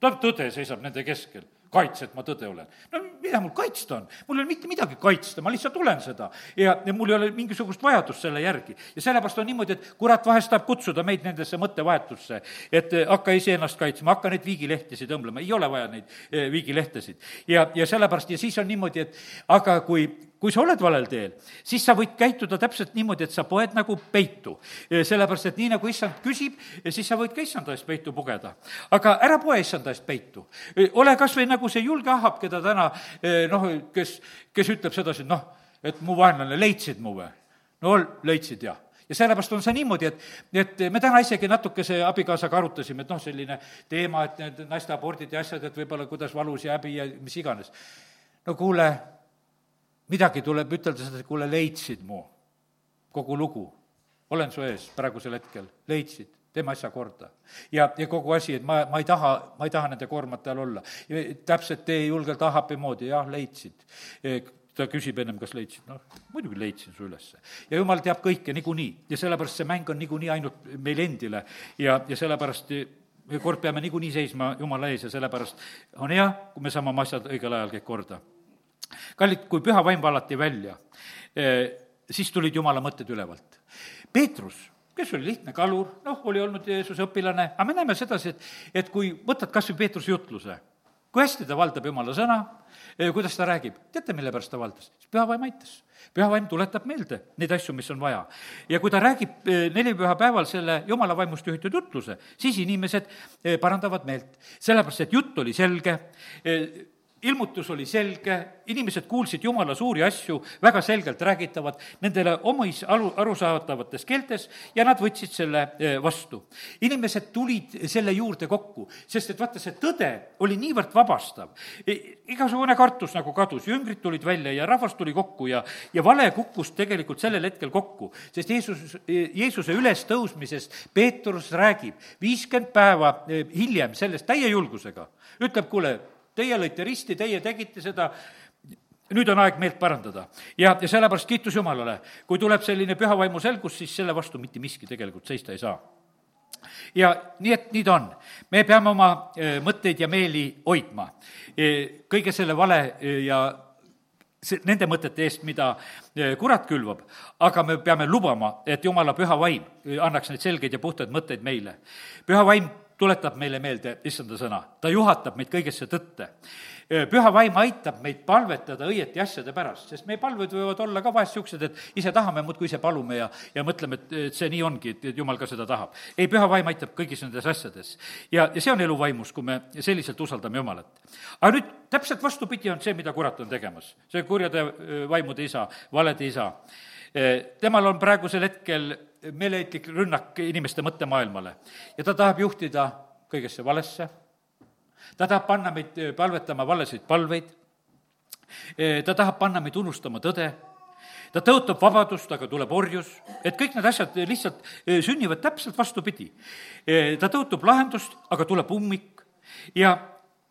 ta tõde seisab nende keskel kaitse, et ma tõde olen. no mida mul kaitsta on? mul ei ole mitte midagi kaitsta, ma lihtsalt olen seda. ja, ja mul ei ole mingisugust vajadust selle järgi. ja sellepärast on niimoodi, et kurat vahest tahab kutsuda meid nendesse mõttevahetusse, et eh, hakka iseennast kaitsma, hakka neid viigilehtesid õmblema, ei ole vaja neid eh, viigilehtesid. ja, ja sellepärast, ja siis on niimoodi, et aga kui, kui sa oled valel teel, siis sa võid käituda täpselt niimoodi, et sa poed nagu peitu. sellepärast, et nii nagu issand küsib, siis sa võid ka issanda eest peitu pugeda. aga ära poe issanda eest peitu. ole kas või nagu see julge ahab, keda täna noh, kes, kes ütleb sedasi, et noh, et mu vaenlane, leidsid mu või? no leidsid jah ja sellepärast on see niimoodi, et, et me täna isegi natukese abikaasaga arutasime, et noh, selline teema, et need naiste abordid ja asjad, et võib-olla kuidas valus ja häbi ja mis iganes. no kuule, midagi tuleb ütelda seda, et kuule, leidsid mu kogu lugu. olen su ees praegusel hetkel, leidsid, teeme asja korda. ja, ja kogu asi, et ma, ma ei taha, ma ei taha nende koormate all olla. täpselt tee julgelt Ahabi moodi, jah, leidsid e, ta küsib ennem, kas leidsid, noh, muidugi leidsin su ülesse. ja jumal teab kõike niikuinii ja sellepärast see mäng on niikuinii ainult meile endile ja, ja sellepärast kord peame niikuinii seisma Jumala ees ja sellepärast on hea, kui me saame oma asjad õigel ajal kõik korda kallid, kui püha vaim vallati välja, eh, siis tulid jumala mõtted ülevalt. Peetrus, kes oli lihtne kalur, noh, oli olnud Jeesuse õpilane, aga me näeme sedasi, et, et kui võtad kas või Peetruse jutluse, kui hästi ta valdab jumala sõna, eh, kuidas ta räägib, teate, mille pärast ta valdas? püha vaim aitas. püha vaim tuletab meelde neid asju, mis on vaja. ja kui ta räägib eh, nelipühapäeval selle jumala vaimust juhitud jutluse, siis inimesed parandavad meelt. sellepärast, et jutt oli selge, ilmutus oli selge, inimesed kuulsid Jumala suuri asju väga selgelt räägitavat nendele omis aru, arusaadavates keeltes ja nad võtsid selle eh, vastu. inimesed tulid selle juurde kokku, sest et vaata, see tõde oli niivõrd vabastav. igasugune kartus nagu kadus, jüngrid tulid välja ja rahvas tuli kokku ja, ja vale kukkus tegelikult sellel hetkel kokku, sest Jeesus, Jeesuse ülestõusmisest Peetrus räägib viiskümmend päeva eh, hiljem sellest täie julgusega, ütleb, kuule, teie lõite risti, teie tegite seda, nüüd on aeg meelt parandada. ja, ja sellepärast kiitus Jumalale, kui tuleb selline püha vaimu selgus, siis selle vastu mitte miski tegelikult seista ei saa. ja nii, et nii ta on. me peame oma e, mõtteid ja meeli hoidma. E, kõige selle vale e, ja see, nende mõtete eest, mida kurat külvab, aga me peame lubama, et Jumala püha vaim annaks neid selgeid ja puhtaid mõtteid meile. püha vaim tuletab meile meelde issanda sõna, ta juhatab meid kõigesse tõtte. püha vaim aitab meid palvetada õieti asjade pärast, sest meie palved võivad olla ka vahest niisugused, et ise tahame, muudkui ise palume ja, ja mõtleme, et, et see nii ongi, et, et jumal ka seda tahab. ei, püha vaim aitab kõigis nendes asjades. ja, ja see on elu vaimus, kui me selliselt usaldame Jumalat. aga nüüd täpselt vastupidi on see, mida kurat on tegemas. see kurjade vaimude isa, valede isa temal on praegusel hetkel meeleheitlik rünnak inimeste mõttemaailmale ja ta tahab juhtida kõigesse valesse, ta tahab panna meid palvetama valesid palveid, ta tahab panna meid unustama tõde, ta tõotab vabadust, aga tuleb orjus, et kõik need asjad lihtsalt sünnivad täpselt vastupidi. ta tõotab lahendust, aga tuleb ummik. Ja,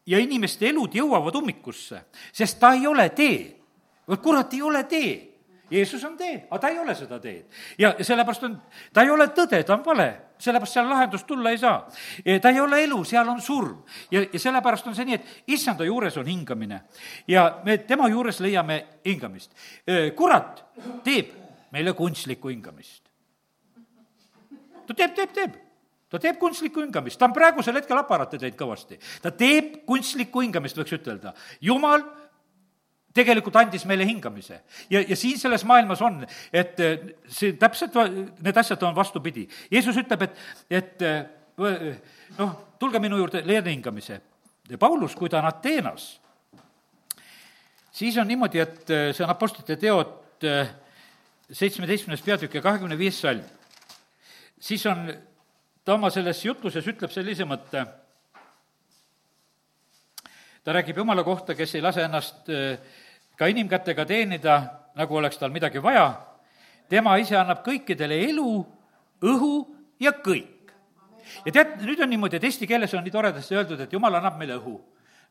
ja inimeste elud jõuavad ummikusse, sest ta ei ole tee. vot kurat ei ole tee Jeesus on tee, aga ta ei ole seda teed. ja, sellepärast on, ta ei ole tõde, ta on vale, sellepärast seal lahendust tulla ei saa. ta ei ole elu, seal on surm. ja, ja sellepärast on see nii, et issanda juures on hingamine ja me tema juures leiame hingamist. kurat teeb meile kunstlikku hingamist. ta teeb, teeb, teeb ta teeb kunstlikku hingamist, ta on praegusel hetkel aparaate teinud kõvasti. ta teeb kunstlikku hingamist, võiks ütelda. jumal tegelikult andis meile hingamise. ja, ja siin selles maailmas on, et eh, see täpselt, need asjad on vastupidi. Jeesus ütleb, et, et eh, noh, tulge minu juurde, leian hingamise. Paulus, kui ta on Ateenas, siis on niimoodi, et eh, see on Apostlite teod seitsmeteistkümnes peatükk ja kahekümne viies salm. siis on, ta oma selles jutluses ütleb sellise mõtte, ta räägib Jumala kohta, kes ei lase ennast ka inimkätega teenida, nagu oleks tal midagi vaja, tema ise annab kõikidele elu, õhu ja kõik. ja tead, nüüd on niimoodi, et eesti keeles on nii toredasti öeldud, et jumal annab meile õhu.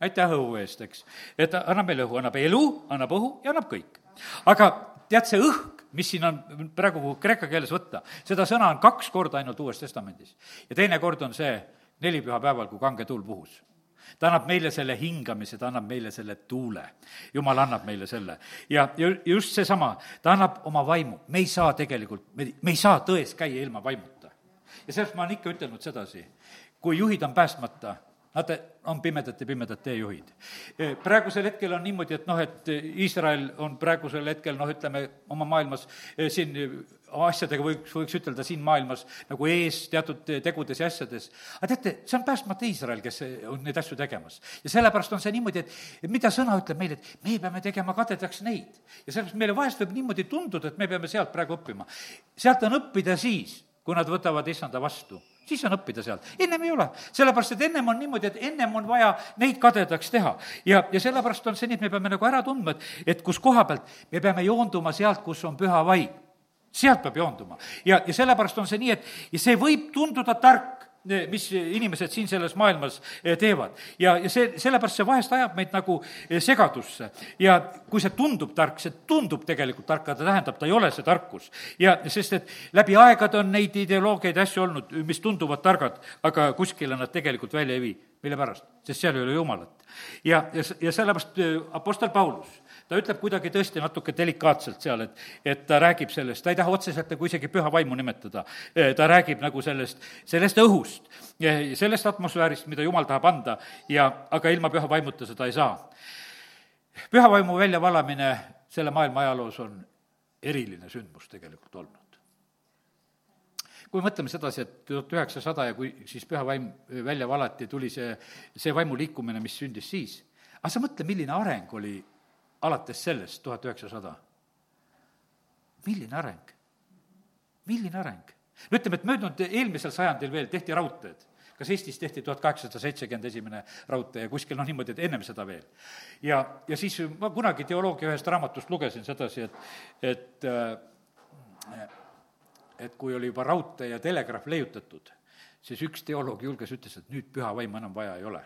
aitäh õhu eest, eks. et ta annab meile õhu, annab elu, annab õhu ja annab kõik. aga tead, see õhk, mis siin on praegu kreeka keeles võtta, seda sõna on kaks korda ainult Uues Testamendis. ja teine kord on see nelipühapäeval, kui kange tuul puhus ta annab meile selle hingamise, ta annab meile selle tuule. jumal annab meile selle. ja, ja just seesama, ta annab oma vaimu, me ei saa tegelikult, me, me ei saa tões käia ilma vaimuta. ja sellest ma olen ikka ütelnud sedasi, kui juhid on päästmata, nad on pimedate, pimedad teejuhid. praegusel hetkel on niimoodi, et noh, et Iisrael on praegusel hetkel noh, ütleme oma maailmas siin asjadega võiks, võiks ütelda siin maailmas nagu ees teatud tegudes ja asjades. aga teate, see on päästmata Iisrael, kes on neid asju tegemas. ja sellepärast on see niimoodi, et, mida sõna ütleb meile, et me peame tegema kadedaks neid. ja sellepärast meile vahest võib niimoodi tunduda, et me peame sealt praegu õppima. sealt on õppida siis, kui nad võtavad issanda vastu siis on õppida sealt. ennem ei ole, sellepärast et ennem on niimoodi, et ennem on vaja neid kadedaks teha. ja, ja sellepärast on see nii, et me peame nagu ära tundma, et, et kus koha pealt me peame joonduma sealt, kus on püha vaim. sealt peab joonduma. ja, ja sellepärast on see nii, et ja see võib tunduda tark, mis inimesed siin selles maailmas eh, teevad. ja, ja see, sellepärast see vahest ajab meid nagu eh, segadusse. ja kui see tundub tark, see tundub tegelikult tark, aga ta tähendab, ta ei ole see tarkus. ja sest, et läbi aegade on neid ideoloogiaid ja asju olnud, mis tunduvad targad, aga kuskile nad tegelikult välja ei vii. Mille pärast? sest seal ei ole Jumalat. ja, ja, ja sellepärast eh, Apostel Paulus ta ütleb kuidagi tõesti natuke delikaatselt seal, et, et ta räägib sellest, ta ei taha otseselt nagu isegi püha vaimu nimetada, ta räägib nagu sellest, sellest õhust, sellest atmosfäärist, mida jumal tahab anda ja, aga ilma püha vaimuta seda ei saa. püha vaimu väljavalamine selle maailma ajaloos on eriline sündmus tegelikult olnud kui mõtleme sedasi, et tuhat üheksasada ja kui siis püha vaim välja valati, tuli see, see vaimu liikumine, mis sündis siis. aga sa mõtle, milline areng oli alates sellest tuhat üheksasada. milline areng? milline areng? no ütleme, et möödunud eelmisel sajandil veel tehti raudteed kas Eestis tehti tuhat kaheksasada seitsekümmend esimene raudtee ja kuskil noh, niimoodi, et ennem seda veel. ja, ja siis ma kunagi teoloogia ühest raamatust lugesin sedasi, et, et äh, et kui oli juba raudtee ja telegraaf leiutatud, siis üks teoloog julges, ütles, et nüüd püha vaimu enam vaja ei ole.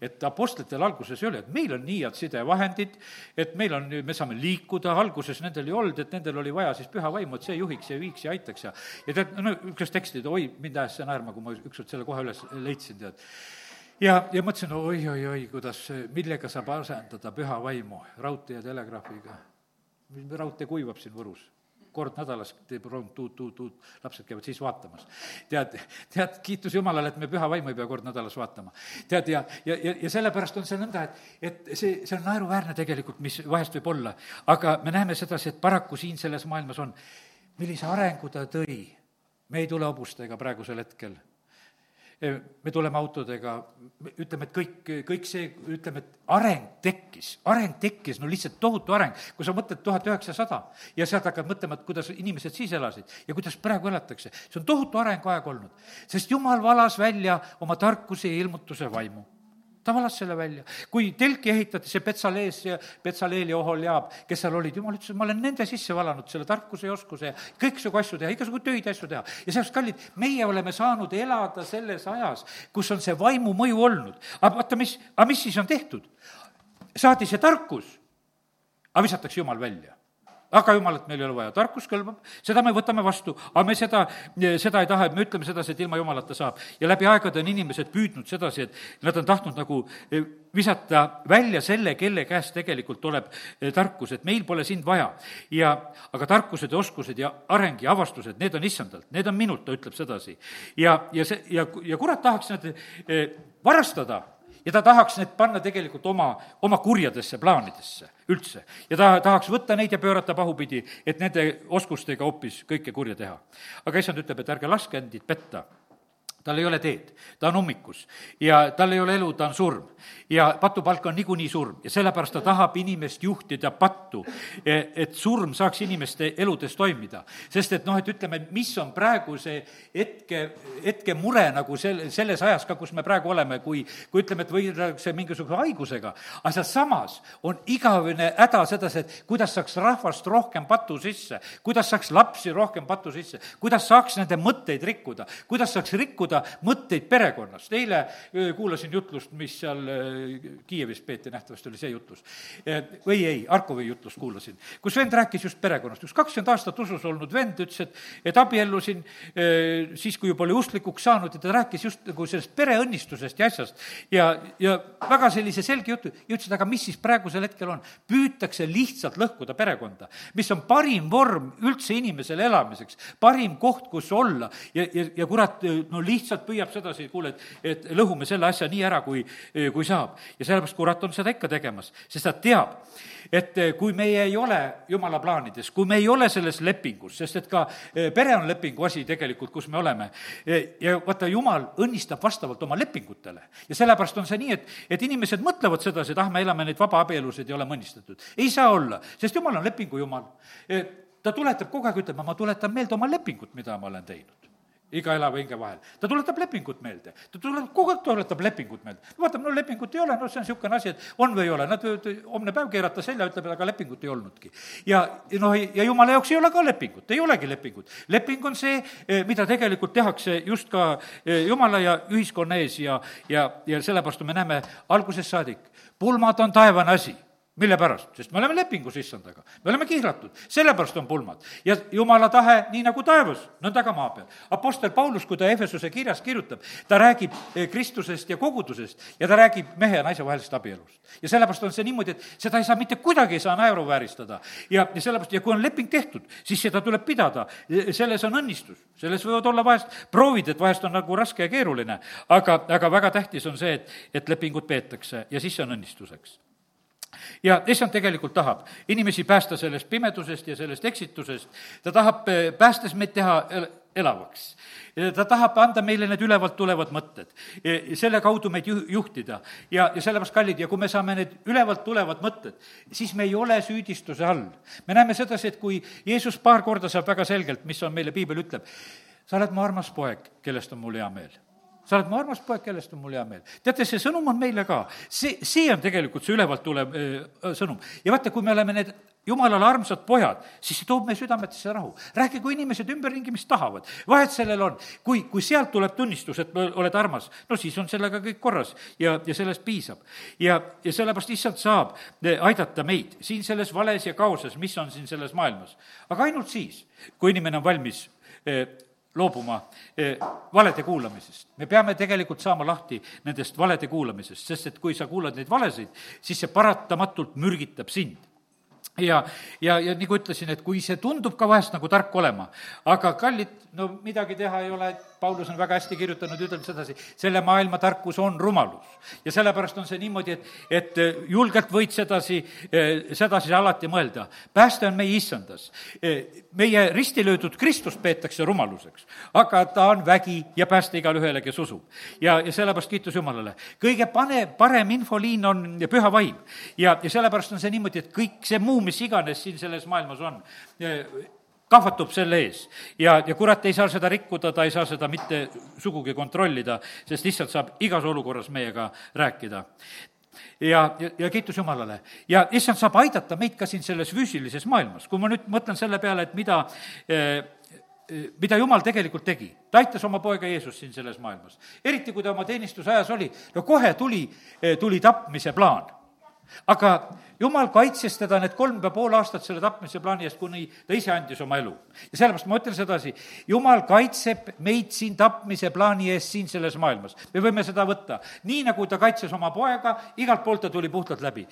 Et apostlitel alguses ei ole, et meil on nii head sidevahendid, et meil on, me saame liikuda, alguses nendel ei olnud, et nendel oli vaja siis püha vaimu, et see juhiks ja viiks ja aitaks ja ja tead, no niisugust teksti, oi, mind ajas see naerma, kui ma ükskord selle kohe üles leidsin, tead. Ja, ja mõtlesin oi, oi, oi, kuidas, millega saab asendada püha vaimu, raudtee ja telegraafiga. raudtee kuivab siin Võrus kord nädalas teeb rong tuut-tuut-tuut, lapsed käivad siis vaatamas. tead, tead, kiitus Jumalale, et me püha vaimu ei pea kord nädalas vaatama. tead, ja, ja, ja, ja sellepärast on see nõnda, et, et see, see on naeruväärne tegelikult, mis vahest võib olla. aga me näeme sedasi, et paraku siin selles maailmas on, millise arengu ta tõi. me ei tule hobustega praegusel hetkel me tuleme autodega, ütleme, et kõik, kõik see, ütleme, et areng tekkis, areng tekkis, no lihtsalt tohutu areng. kui sa mõtled tuhat üheksasada ja sealt hakkad mõtlema, et kuidas inimesed siis elasid ja kuidas praegu elatakse, see on tohutu arenguaeg olnud. sest jumal valas välja oma tarkuse ja ilmutuse vaimu ta valas selle välja. kui telki ehitati, see Petsalees ja Petsaleel ja Oholjaab, kes seal olid, jumal ütles, et ma olen nende sisse valanud selle tarkuse ja oskuse ja kõiksugu asju teha, igasugu töid asju teha. ja sellepärast, kallid, meie oleme saanud elada selles ajas, kus on see vaimu mõju olnud. aga vaata, mis, aga mis siis on tehtud? saadi see tarkus, aga visatakse jumal välja aga jumalat meil ei ole vaja, tarkus kõlbab, seda me võtame vastu, aga me seda, seda ei taha, et me ütleme sedasi, et ilma jumalata saab. ja läbi aegade on inimesed püüdnud sedasi, et nad on tahtnud nagu eh, visata välja selle, kelle käest tegelikult tuleb eh, tarkus, et meil pole sind vaja. ja, aga tarkused ja oskused ja areng ja avastused, need on issandalt, need on minult, ta ütleb sedasi. ja, ja see, ja, ja kurat tahaks need eh, varastada ja ta tahaks need panna tegelikult oma, oma kurjadesse plaanidesse üldse. ja ta tahaks võtta neid ja pöörata pahupidi, et nende oskustega hoopis kõike kurja teha. aga issand ütleb, et ärge laske endid petta tal ei ole teed, ta on ummikus. Ja tal ei ole elu, ta on surm. ja patupalk on niikuinii surm. Ja sellepärast ta tahab inimest juhtida pattu, e, et surm saaks inimeste eludes toimida. sest et noh, et ütleme, mis on praegu see hetke, hetke mure nagu sel-, selles ajas ka, kus me praegu oleme, kui, kui ütleme, et võideldakse mingisuguse haigusega, aga sealsamas on igavene häda sedasi, et kuidas saaks rahvast rohkem patu sisse, kuidas saaks lapsi rohkem patu sisse, kuidas saaks nende mõtteid rikkuda, kuidas saaks rikkuda muuta mõtteid perekonnast. eile kuulasin jutlust, mis seal Kiievis peeti, nähtavasti oli see jutlus. või ei, Harkovi jutlust kuulasin, kus vend rääkis just perekonnast. üks kakskümmend aastat usus olnud vend ütles, et, et abiellusin siis, kui juba oli usklikuks saanud ja ta rääkis just nagu sellest pereõnnistusest ja asjast. ja, ja väga sellise selge jutu ja ütles, et aga mis siis praegusel hetkel on? püütakse lihtsalt lõhkuda perekonda, mis on parim vorm üldse inimesele elamiseks, parim koht, kus olla ja, ja, ja kurat, no lihtsalt püüab sedasi, kuule, et, et lõhume selle asja nii ära, kui, kui saab. ja sellepärast kurat on seda ikka tegemas, sest ta teab, et kui meie ei ole jumala plaanides, kui me ei ole selles lepingus, sest et ka eh, pere on lepingu asi tegelikult, kus me oleme, eh, ja vaata, jumal õnnistab vastavalt oma lepingutele. ja sellepärast on see nii, et, et inimesed mõtlevad sedasi, et ah, me elame neid vabaabielusid ja oleme õnnistatud. ei saa olla, sest jumal on lepingu jumal. Eh, ta tuletab kogu aeg, ütleb, ma tuletan meelde oma lepingut, mida ma olen teinud iga elava hinge vahel. ta tuletab lepingut meelde, ta tuleb, kogu aeg tuletab lepingut meelde. vaatab, no lepingut ei ole, no see on niisugune asi, et on või ei ole, nad võivad homne päev keerata selja, ütleb, et aga lepingut ei olnudki. ja noh, ja jumala jaoks ei ole ka lepingut, ei olegi lepingut. leping on see, eh, mida tegelikult tehakse just ka eh, jumala ja ühiskonna ees ja, ja, ja sellepärast me näeme algusest saadik, pulmad on taevane asi mille pärast? sest me oleme lepingus issandaga, me oleme kihlatud, sellepärast on pulmad. ja jumala tahe, nii nagu taevas, nõnda ka maa peal. Apostel Paulus, kui ta Efesuse kirjas kirjutab, ta räägib eh, Kristusest ja kogudusest ja ta räägib mehe ja naise vahelisest abielust. ja sellepärast on see niimoodi, et seda ei saa mitte kuidagi ei saa naeruvääristada. ja, ja sellepärast, ja kui on leping tehtud, siis seda tuleb pidada, selles on õnnistus, selles võivad olla vahest proovid, et vahest on nagu raske ja keeruline, aga, aga väga tähtis on see, et, et lepingut peetakse ja siis see on õnnistuseks ja issand tegelikult tahab inimesi päästa sellest pimedusest ja sellest eksitusest, ta tahab eh, päästes meid teha elavaks. ta tahab anda meile need ülevalt tulevad mõtted, selle kaudu meid ju-, juhtida. ja, ja sellepärast, kallid, ja kui me saame need ülevalt tulevad mõtted, siis me ei ole süüdistuse all. me näeme sedasi, et kui Jeesus paar korda saab väga selgelt, mis on meile piibel ütleb, sa oled mu armas poeg, kellest on mul hea meel sa oled mu armas poeg, kellest on mul hea meel. teate, see sõnum on meile ka. see, see on tegelikult see ülevalt tulev sõnum. ja vaata, kui me oleme need jumalale armsad pojad, siis see toob meie südametesse rahu. räägi, kui inimesed ümberringi, mis tahavad. vahet sellel on, kui, kui sealt tuleb tunnistus, et oled armas, no siis on sellega kõik korras ja, ja sellest piisab. ja, ja sellepärast issand saab aidata meid siin selles vales ja kaoses, mis on siin selles maailmas. aga ainult siis, kui inimene on valmis loobuma eh, valede kuulamisest. me peame tegelikult saama lahti nendest valede kuulamisest, sest et kui sa kuulad neid valesid, siis see paratamatult mürgitab sind ja, ja, ja nagu ütlesin, et kui see tundub ka vahest nagu tark olema, aga kallid, no midagi teha ei ole, Paulus on väga hästi kirjutanud, ütleb sedasi, selle maailma tarkus on rumalus. ja sellepärast on see niimoodi, et, et eh, julgelt võid sedasi, eh, sedasi alati mõelda. pääste on meie issandas. Eh, meie risti löödud Kristust peetakse rumaluseks, aga ta on vägi ja pääste igale ühele, kes usub. ja, ja sellepärast kiitus Jumalale. kõige pane, parem infoliin on püha vaim. ja, ja sellepärast on see niimoodi, et kõik see muu, mis iganes siin selles maailmas on, kahvatub selle ees ja, ja kurat ei saa seda rikkuda, ta ei saa seda mitte sugugi kontrollida, sest lihtsalt saab igas olukorras meiega rääkida ja, ja, ja kiitus Jumalale. ja issand saab aidata meid ka siin selles füüsilises maailmas. kui ma nüüd mõtlen selle peale, et mida eh, mida Jumal tegelikult tegi, ta aitas oma poega Jeesust siin selles maailmas. eriti, kui ta oma teenistusajas oli, no kohe tuli, eh, tuli tapmise plaan aga jumal kaitses teda need kolm ja pool aastat selle tapmise plaani eest, kuni ta ise andis oma elu. ja sellepärast ma ütlen sedasi, jumal kaitseb meid siin tapmise plaani eest siin selles maailmas. me võime seda võtta, nii nagu ta kaitses oma poega, igalt poolt ta tuli puhtalt läbi.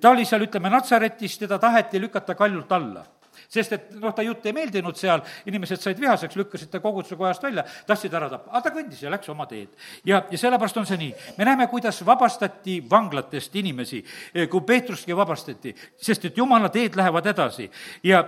ta oli seal, ütleme, Natsaretis, teda taheti lükata kaljult alla sest et noh, ta jutt ei meeldinud seal, inimesed said vihaseks, lükkasid ta koguduse kojast välja, tahtsid ära tappa, aga ta kõndis ja läks oma teed. ja, ja sellepärast on see nii. me näeme, kuidas vabastati vanglatest inimesi, eh, kui Peetruski vabastati, sest et jumala teed lähevad edasi. ja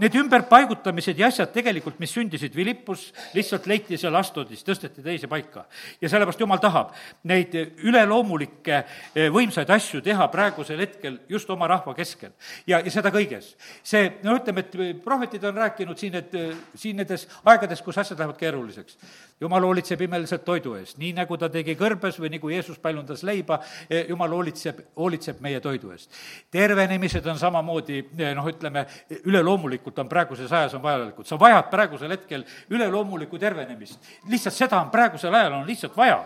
need ümberpaigutamised ja asjad tegelikult, mis sündisid Philippus, lihtsalt leiti seal Astodis, tõsteti teise paika. ja sellepärast jumal tahab neid üleloomulikke eh, võimsaid asju teha praegusel hetkel just oma rahva keskel. ja, ja seda kõiges. see, no ütleme, ütleme, et prohvetid on rääkinud siin, et siin nendes aegades, kus asjad lähevad keeruliseks, jumal hoolitseb imeliselt toidu eest, nii nagu ta tegi kõrbes või nagu Jeesus paljundas leiba, jumal hoolitseb, hoolitseb meie toidu eest. tervenemised on samamoodi noh, ütleme, üleloomulikult on praeguses ajas on vajalikud, sa vajad praegusel hetkel üleloomulikku tervenemist. lihtsalt seda on praegusel ajal on lihtsalt vaja,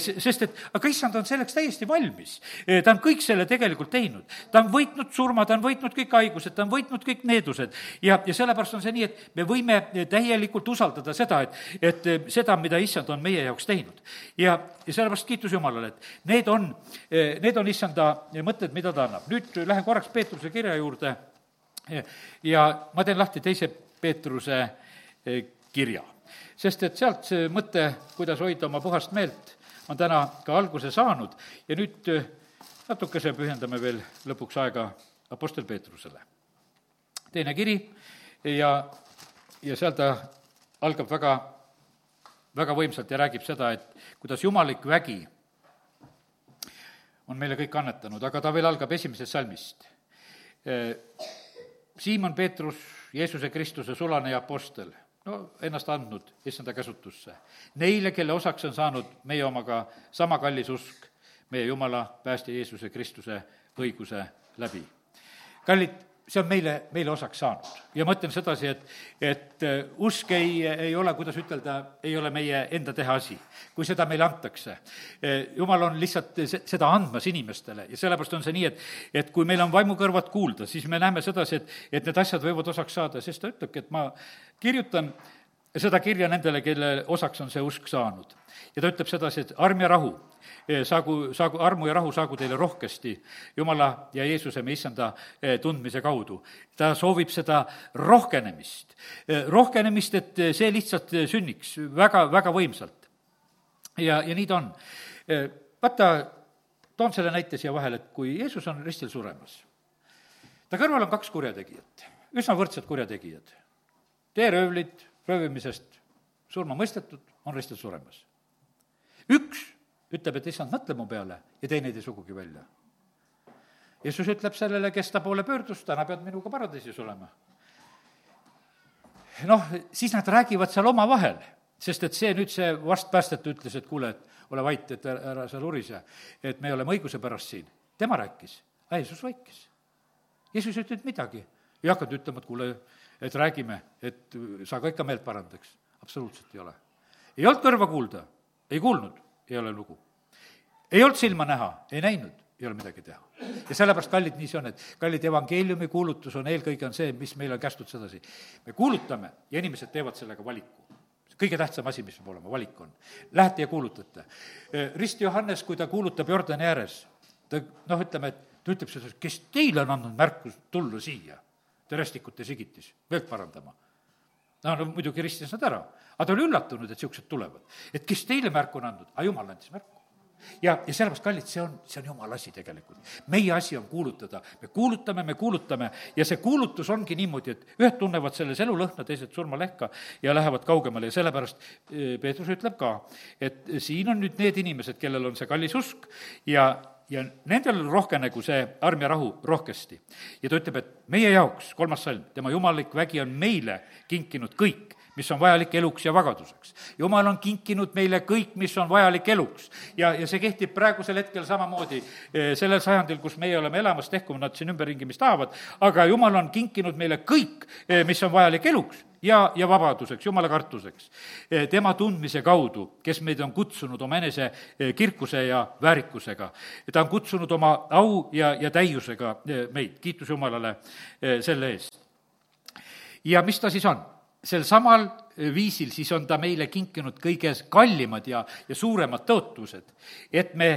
sest et aga issand on selleks täiesti valmis. ta on kõik selle tegelikult teinud, ta on võitnud surma, ta on võitnud kõik haigused, ta on võitnud kõik needused ja, ja sellepärast on see nii, et me võime täielikult usaldada seda, et, et seda, mida issand on meie jaoks teinud. ja, ja sellepärast kiitus Jumalale, et need on, need on issanda mõtted, mida ta annab. nüüd lähen korraks Peetruse kirja juurde ja ma teen lahti teise Peetruse kirja. sest et sealt see mõte, kuidas hoida oma puhast meelt, on täna ka alguse saanud ja nüüd natukese pühendame veel lõpuks aega Apostel Peetrusele. teine kiri ja, ja seal ta algab väga, väga võimsalt ja räägib seda, et kuidas jumalik vägi on meile kõik annetanud, aga ta veel algab esimesest salmist. Siimon Peetrus, Jeesuse Kristuse sulane ja apostel, no ennast andnud issanda käsutusse. Neile, kelle osaks on saanud meie omaga sama kallis usk, meie Jumala, päästja Jeesuse Kristuse õiguse läbi. kallid, see on meile, meile osaks saanud. ja ma ütlen sedasi, et, et äh, usk ei, ei ole, kuidas ütelda, ei ole meie enda teha asi, kui seda meile antakse. Äh, jumal on lihtsalt seda andmas inimestele ja sellepärast on see nii, et, et kui meil on vaimukõrvad kuulda, siis me näeme sedasi, et, et need asjad võivad osaks saada, sest ta ütlebki, et ma kirjutan seda kirja nendele, kelle osaks on see usk saanud. ja ta ütleb sedasi, et arm ja rahu Eh, saagu, saagu armu ja rahu saagu teile rohkesti Jumala ja Jeesuse, me issanda eh, tundmise kaudu. ta soovib seda rohkenemist, eh, rohkenemist, et see lihtsalt sünniks väga, väga võimsalt. ja, ja nii ta on. vaata, toon selle näite siia vahele, et kui Jeesus on ristil suremas, ta kõrval on kaks kurjategijat, üsna võrdsed kurjategijad. teeröövlid röövimisest surma mõistetud, on ristil suremas. üks ütleb, et issand, mõtle mu peale ja teine ei tee sugugi välja. Jeesus ütleb sellele, kes ta poole pöördus, täna pead minuga paradiisis olema. noh, siis nad räägivad seal omavahel, sest et see nüüd, see vastpäästetu ütles, et kuule, et ole vait, et ära seal urise, et me oleme õiguse pärast siin. tema rääkis, aga Jeesus vaikis. Jeesus ei ütelnud midagi, ei hakanud ütlema, et kuule, et räägime, et sa ka ikka meelt parandaks. absoluutselt ei ole. ei olnud kõrva kuulda, ei kuulnud ei ole lugu. ei olnud silma näha, ei näinud, ei ole midagi teha. ja sellepärast, kallid, nii see on, et kallid, evangeeliumi kuulutus on eelkõige on see, mis meil on kästud sedasi. me kuulutame ja inimesed teevad sellega valiku kõige tähtsam asi, mis peab olema, valik on. Lähete ja kuulutate. Rist Johannes, kui ta kuulutab Jordani ääres, ta noh, ütleme, et ta ütleb seda, kes teile on andnud märku tulla siia, te rästikute sigitis, meelt parandama. no, no muidugi ristis nad ära aga ta oli üllatunud, et niisugused tulevad. et kes teile märku on andnud, aga jumal andis märku ja, ja sellepärast, kallid, see on, see on jumala asi tegelikult. meie asi on kuulutada, me kuulutame, me kuulutame ja see kuulutus ongi niimoodi, et ühed tunnevad selles elulõhna, teised surmalehka ja lähevad kaugemale ja sellepärast eh, Peetrus ütleb ka, et siin on nüüd need inimesed, kellel on see kallis usk ja, ja nendel rohkenegu see arm ja rahu rohkesti. ja ta ütleb, et meie jaoks, kolmas salm, tema jumalik vägi on meile kinkinud kõik, mis on vajalik eluks ja vagaduseks. jumal on kinkinud meile kõik, mis on vajalik eluks. ja, ja see kehtib praegusel hetkel samamoodi eh, sellel sajandil, kus meie oleme elamas, tehku nad siin ümberringi, mis tahavad, aga jumal on kinkinud meile kõik, eh, mis on vajalik eluks ja, ja vabaduseks, jumala kartuseks. Eh, tema tundmise kaudu, kes meid on kutsunud oma enese kirkuse ja väärikusega. ta on kutsunud oma au ja, ja täiusega meid, kiitus Jumalale selle eest. ja mis ta siis on? sel samal viisil siis on ta meile kinkinud kõige kallimad ja, ja suuremad tõotused, et me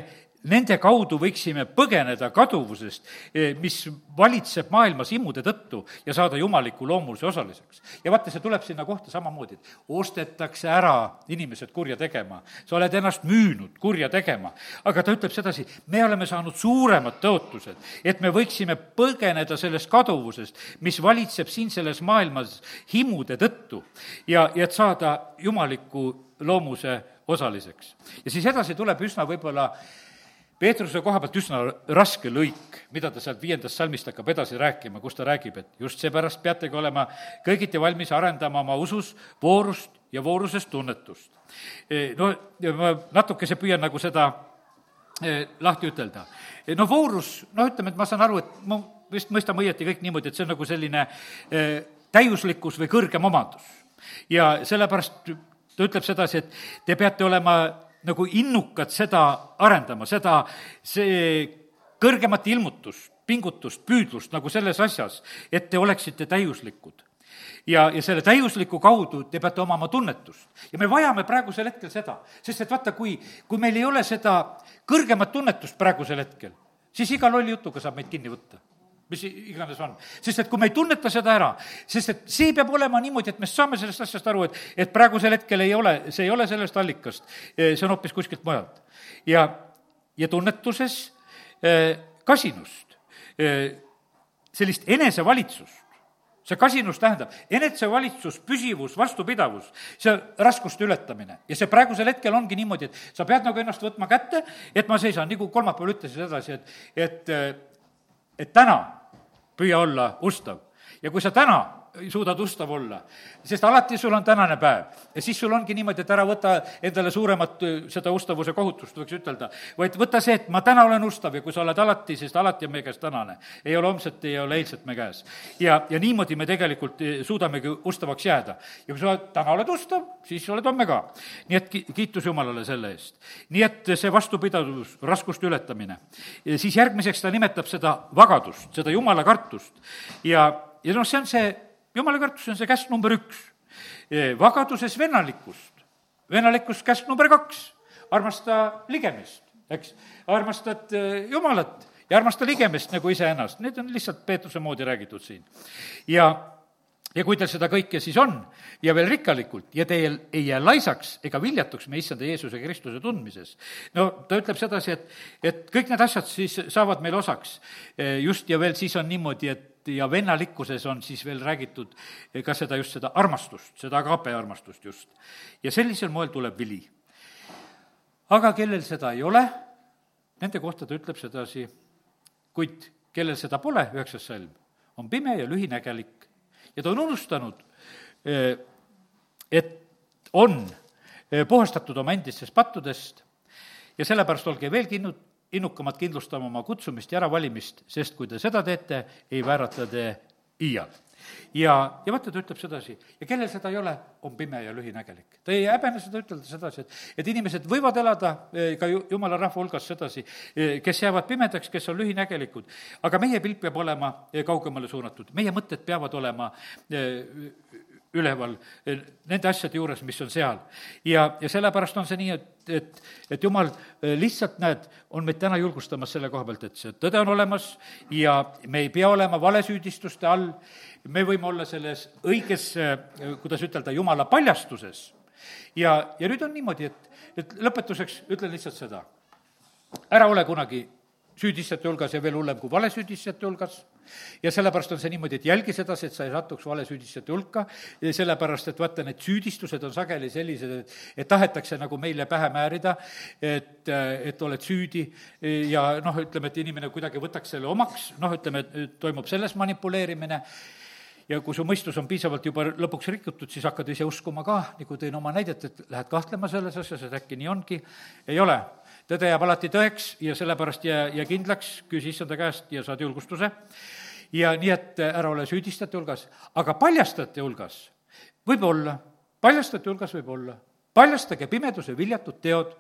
nende kaudu võiksime põgeneda kaduvusest, eh, mis valitseb maailmas imude tõttu ja saada jumaliku loomulise osaliseks. ja vaata, see tuleb sinna kohta samamoodi, et ostetakse ära inimesed kurja tegema. sa oled ennast müünud kurja tegema. aga ta ütleb sedasi, me oleme saanud suuremad tõotused, et me võiksime põgeneda sellest kaduvusest, mis valitseb siin selles maailmas himude tõttu ja, ja et saada jumaliku loomuse osaliseks. ja siis edasi tuleb üsna võib-olla Peetruse koha pealt üsna raske lõik, mida ta sealt viiendast salmist hakkab edasi rääkima, kus ta räägib, et just seepärast peategi olema kõigiti valmis arendama oma usus voorust ja voorusest tunnetust. No ma natukese püüan nagu seda eh, lahti ütelda. no voorus, noh, ütleme, et ma saan aru, et ma vist mõistame õieti kõik niimoodi, et see on nagu selline täiuslikkus või kõrgem omadus. ja sellepärast ta ütleb sedasi, et te peate olema nagu innukad seda arendama, seda, see kõrgemat ilmutust, pingutust, püüdlust nagu selles asjas, et te oleksite täiuslikud ja, ja selle täiusliku kaudu te peate omama tunnetust. ja me vajame praegusel hetkel seda, sest et vaata, kui, kui meil ei ole seda kõrgemat tunnetust praegusel hetkel, siis iga lolli jutuga saab meid kinni võtta mis iganes on. sest et kui me ei tunneta seda ära, sest et see peab olema niimoodi, et me saame sellest asjast aru, et, et praegusel hetkel ei ole, see ei ole sellest allikast, see on hoopis kuskilt mujalt. ja, ja tunnetuses kasinust, sellist enesevalitsust, see kasinus tähendab enesevalitsus, püsivus, vastupidavus, see raskuste ületamine. ja see praegusel hetkel ongi niimoodi, et sa pead nagu ennast võtma kätte, et ma seisan, nagu kolmapäeval ütlesin edasi, et, et, et täna püüa olla ustav. Ja kui sa täna suudad ustav olla, sest alati sul on tänane päev ja siis sul ongi niimoodi, et ära võta endale suuremat seda ustavuse kohutust, võiks ütelda, vaid võta see, et ma täna olen ustav ja kui sa oled alati, sest alati on meie käes tänane. ei ole homset, ei ole eilset me käes. ja, ja niimoodi me tegelikult suudamegi ustavaks jääda. ja kui sa täna oled ustav, siis oled homme ka. nii et ki-, kiitus Jumalale selle eest. nii et see vastupidavus, raskuste ületamine. siis järgmiseks ta nimetab seda vagadust, seda Jumala kartust ja, ja noh, see on see jumala kartus on see käsk number üks. vagaduses vennalikkust, vennalikkust käsk number kaks, armasta ligemist, eks, armastad Jumalat ja armasta ligemist nagu iseennast, need on lihtsalt Peetruse moodi räägitud siin. ja ja kui teil seda kõike siis on ja veel rikkalikult ja teil ei jää laisaks ega viljatuks meie issanda Jeesuse Kristuse tundmises, no ta ütleb sedasi, et, et kõik need asjad siis saavad meil osaks. just ja veel siis on niimoodi, et ja vennalikkuses on siis veel räägitud ka seda, just seda armastust, seda agape armastust just. ja sellisel moel tuleb vili. aga kellel seda ei ole, nende kohta ta ütleb sedasi, kuid kellel seda pole, üheksas salm, on pime ja lühinägelik ja ta on unustanud, eh, et on eh, puhastatud oma endistest pattudest ja sellepärast olge veel kinnu-, innukamad kindlustama oma kutsumist ja äravalimist, sest kui te seda teete, ei väärata te iial. ja, ja vaata, ta ütleb sedasi, ja kellel seda ei ole, on pime ja lühinägelik. ta ei häbene seda ütelda sedasi, et, et inimesed võivad elada eh, ka ju, jumala rahva hulgas sedasi, eh, kes jäävad pimedaks, kes on lühinägelikud, aga meie pilk peab olema eh, kaugemale suunatud, meie mõtted peavad olema üleval eh, nende asjade juures, mis on seal. ja, ja sellepärast on see nii, et, et, et jumal eh, lihtsalt, näed, on meid täna julgustamas selle koha pealt, et see tõde on olemas ja me ei pea olema valesüüdistuste all, me võime olla selles õiges, eh, kuidas ütelda, jumala paljastuses. ja, ja nüüd on niimoodi, et, et lõpetuseks ütlen lihtsalt seda, ära ole kunagi süüdistajate hulgas ja veel hullem kui valesüüdistajate hulgas. ja sellepärast on see niimoodi, et jälgi sedasi, et sa ei satuks valesüüdistajate hulka, sellepärast et vaata, need süüdistused on sageli sellised, et, et tahetakse nagu meile pähe määrida, et, et oled süüdi. Ja noh, ütleme, et inimene kuidagi võtaks selle omaks, noh, ütleme, et toimub selles manipuleerimine. Ja kui su mõistus on piisavalt juba lõpuks rikutud, siis hakkad ise uskuma ka, nagu tõin oma näidet, et lähed kahtlema selles asjas, et äkki nii ongi, ei ole tõde jääb alati tõeks ja sellepärast jää, jää kindlaks, küsi issanda käest ja saad julgustuse. ja nii, et ära ole süüdistajate hulgas, aga paljastajate hulgas võib olla, paljastajate hulgas võib olla, paljastage pimeduse viljatud teod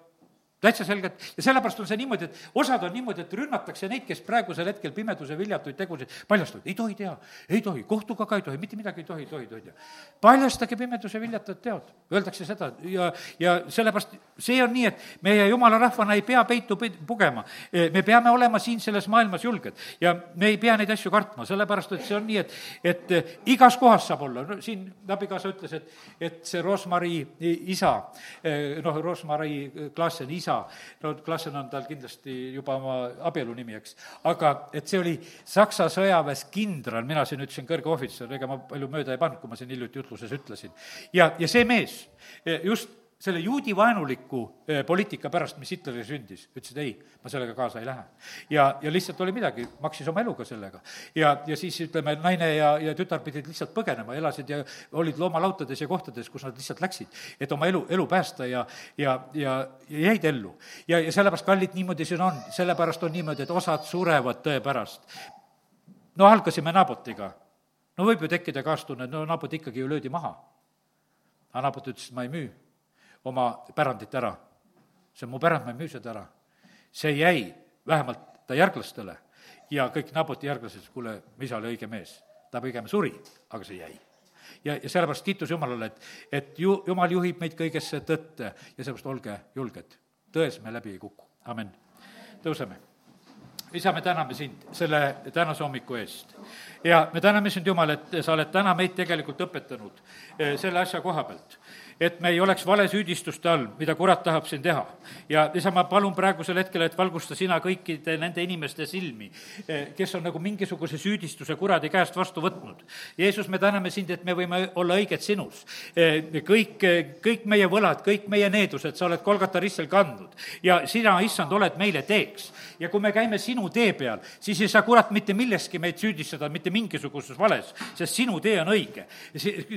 täitsa selgelt ja sellepärast on see niimoodi, et osad on niimoodi, et rünnatakse neid, kes praegusel hetkel pimeduse viljatuid tegusid paljastavad, ei tohi teha, ei tohi, kohtuga ka ei tohi, mitte midagi ei tohi, tohi, tohi teha. paljastage pimeduse viljatud teod, öeldakse seda ja, ja sellepärast see on nii, et meie jumala rahvana ei pea peitu pugema. me peame olema siin selles maailmas julged ja me ei pea neid asju kartma, sellepärast et see on nii, et, et igas kohas saab olla, no siin abikaasa ütles, et, et see Rosmari isa, noh, Rosmari Klaassen isa, isa, no Klassen on tal kindlasti juba oma abielu nimi, eks. aga et see oli Saksa sõjaväes kindral, mina siin ütlesin kõrge ohvitser, ega ma palju mööda ei pannud, kui ma siin hiljuti jutluses ütlesin. ja, ja see mees just selle juudi vaenuliku eh, poliitika pärast, mis Hitlerile sündis, ütlesid ei, ma sellega kaasa ei lähe. ja, ja lihtsalt oli midagi, maksis oma eluga sellega. ja, ja siis ütleme, naine ja, ja tütar pidid lihtsalt põgenema, elasid ja olid loomalautades ja kohtades, kus nad lihtsalt läksid, et oma elu, elu päästa ja, ja, ja, ja jäid ellu. ja, ja sellepärast, kallid, niimoodi see on, sellepärast on niimoodi, et osad surevad tõe pärast. no algasime Nabotiga. no võib ju tekkida kaastunne, no Nabot ikkagi ju löödi maha. aga Nabot ütles, et ma ei müü oma pärandit ära. see on mu pärand, ma ei müü seda ära. see jäi vähemalt ta järglastele ja kõik Naboti järglased, kuule, isa oli õige mees. ta pigem suri, aga see jäi ja, ja sellepärast kiitus Jumalale, et, et ju, Jumal juhib meid kõigesse tõtte ja sellepärast olge julged. tões me läbi ei kuku, amin. tõuseme. isa, me täname sind selle tänase hommiku eest ja me täname sind, Jumal, et sa oled täna meid tegelikult õpetanud eh, selle asja koha pealt et me ei oleks valesüüdistuste all, mida kurat tahab siin teha. ja isa, ma palun praegusel hetkel, et valgusta sina kõikide nende inimeste silmi, eh, kes on nagu mingisuguse süüdistuse kuradi käest vastu võtnud. Jeesus, me täname sind, et me võime olla õiged sinus. Eh, kõik, kõik meie võlad, kõik meie needused, sa oled Kolgata ristil kandnud ja sina, issand, oled meile teeks. ja kui me käime sinu tee peal, siis ei saa kurat mitte milleski meid süüdistada, mitte mingisuguses vales, sest sinu tee on õige.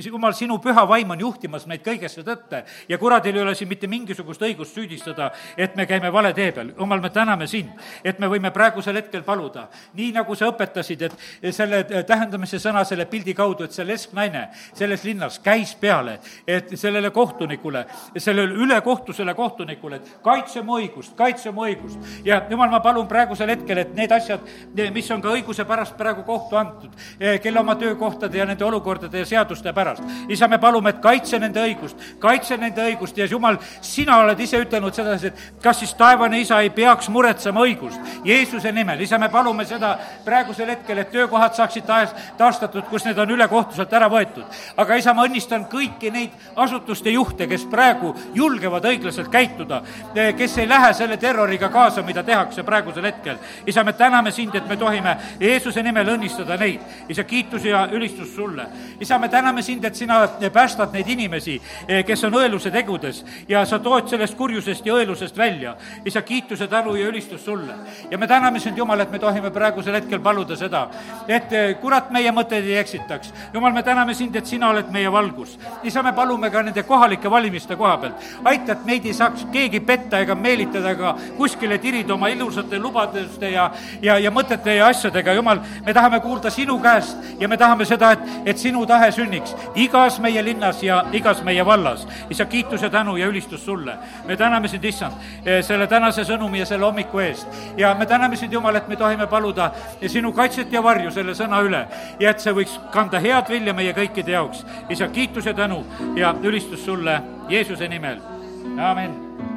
jumal, sinu püha vaim on juhtimas meid kõiges tõesse tõtte ja kuradil ei ole siin mitte mingisugust õigust süüdistada, et me käime vale tee peal. jumal, me täname sind, et me võime praegusel hetkel paluda, nii nagu sa õpetasid, et selle tähendamise sõna selle pildi kaudu, et see lesknaine selles linnas käis peale, et sellele kohtunikule, sellele ülekohtusele kohtunikule, et kaitse mu õigust, kaitse mu õigust. ja jumal, ma palun praegusel hetkel, et need asjad, mis on ka õiguse pärast praegu kohtu antud, kelle oma töökohtade ja nende olukordade ja seaduste pärast, isa, me palume, et kaitse nende õigust, kaitse nende õigust ja Jumal, sina oled ise ütelnud sedasi, et kas siis taevane isa ei peaks muretsema õigust. Jeesuse nimel, isa, me palume seda praegusel hetkel, et töökohad saaksid taas, taastatud, kus need on ülekohtuselt ära võetud. aga isa, ma õnnistan kõiki neid asutuste juhte, kes praegu julgevad õiglaselt käituda, eh, kes ei lähe selle terroriga kaasa, mida tehakse praegusel hetkel. isa, me täname sind, et me tohime Jeesuse nimel õnnistada neid. isa, kiitus ja ülistus sulle. isa, me täname sind, et sina päästad neid inimesi, kes on õeluse tegudes ja sa tood sellest kurjusest ja õelusest välja. isa, kiituse, tänu ja ülistus sulle. ja me täname sind, Jumal, et me tohime praegusel hetkel paluda seda, et eh, kurat meie mõtteid ei eksitaks. Jumal, me täname sind, et sina oled meie valgus. isa, me palume ka nende kohalike valimiste koha pealt. aita, et meid ei saaks keegi petta ega meelitada ega kuskile tirida oma ilusate lubaduste ja, ja, ja mõtete ja asjadega. Jumal, me tahame kuulda sinu käest ja me tahame seda, et, et sinu tahe sünniks igas meie linnas ja igas meie vallas vallas. isa, kiitus ja tänu ja ülistus sulle. me täname sind, issand, eh, selle tänase sõnumi ja selle hommiku eest. ja me täname sind, Jumal, et me tohime paluda sinu kaitset ja varju selle sõna üle ja et see võiks kanda head vilja meie kõikide jaoks. isa, kiitus ja tänu ja ülistus sulle Jeesuse nimel. amin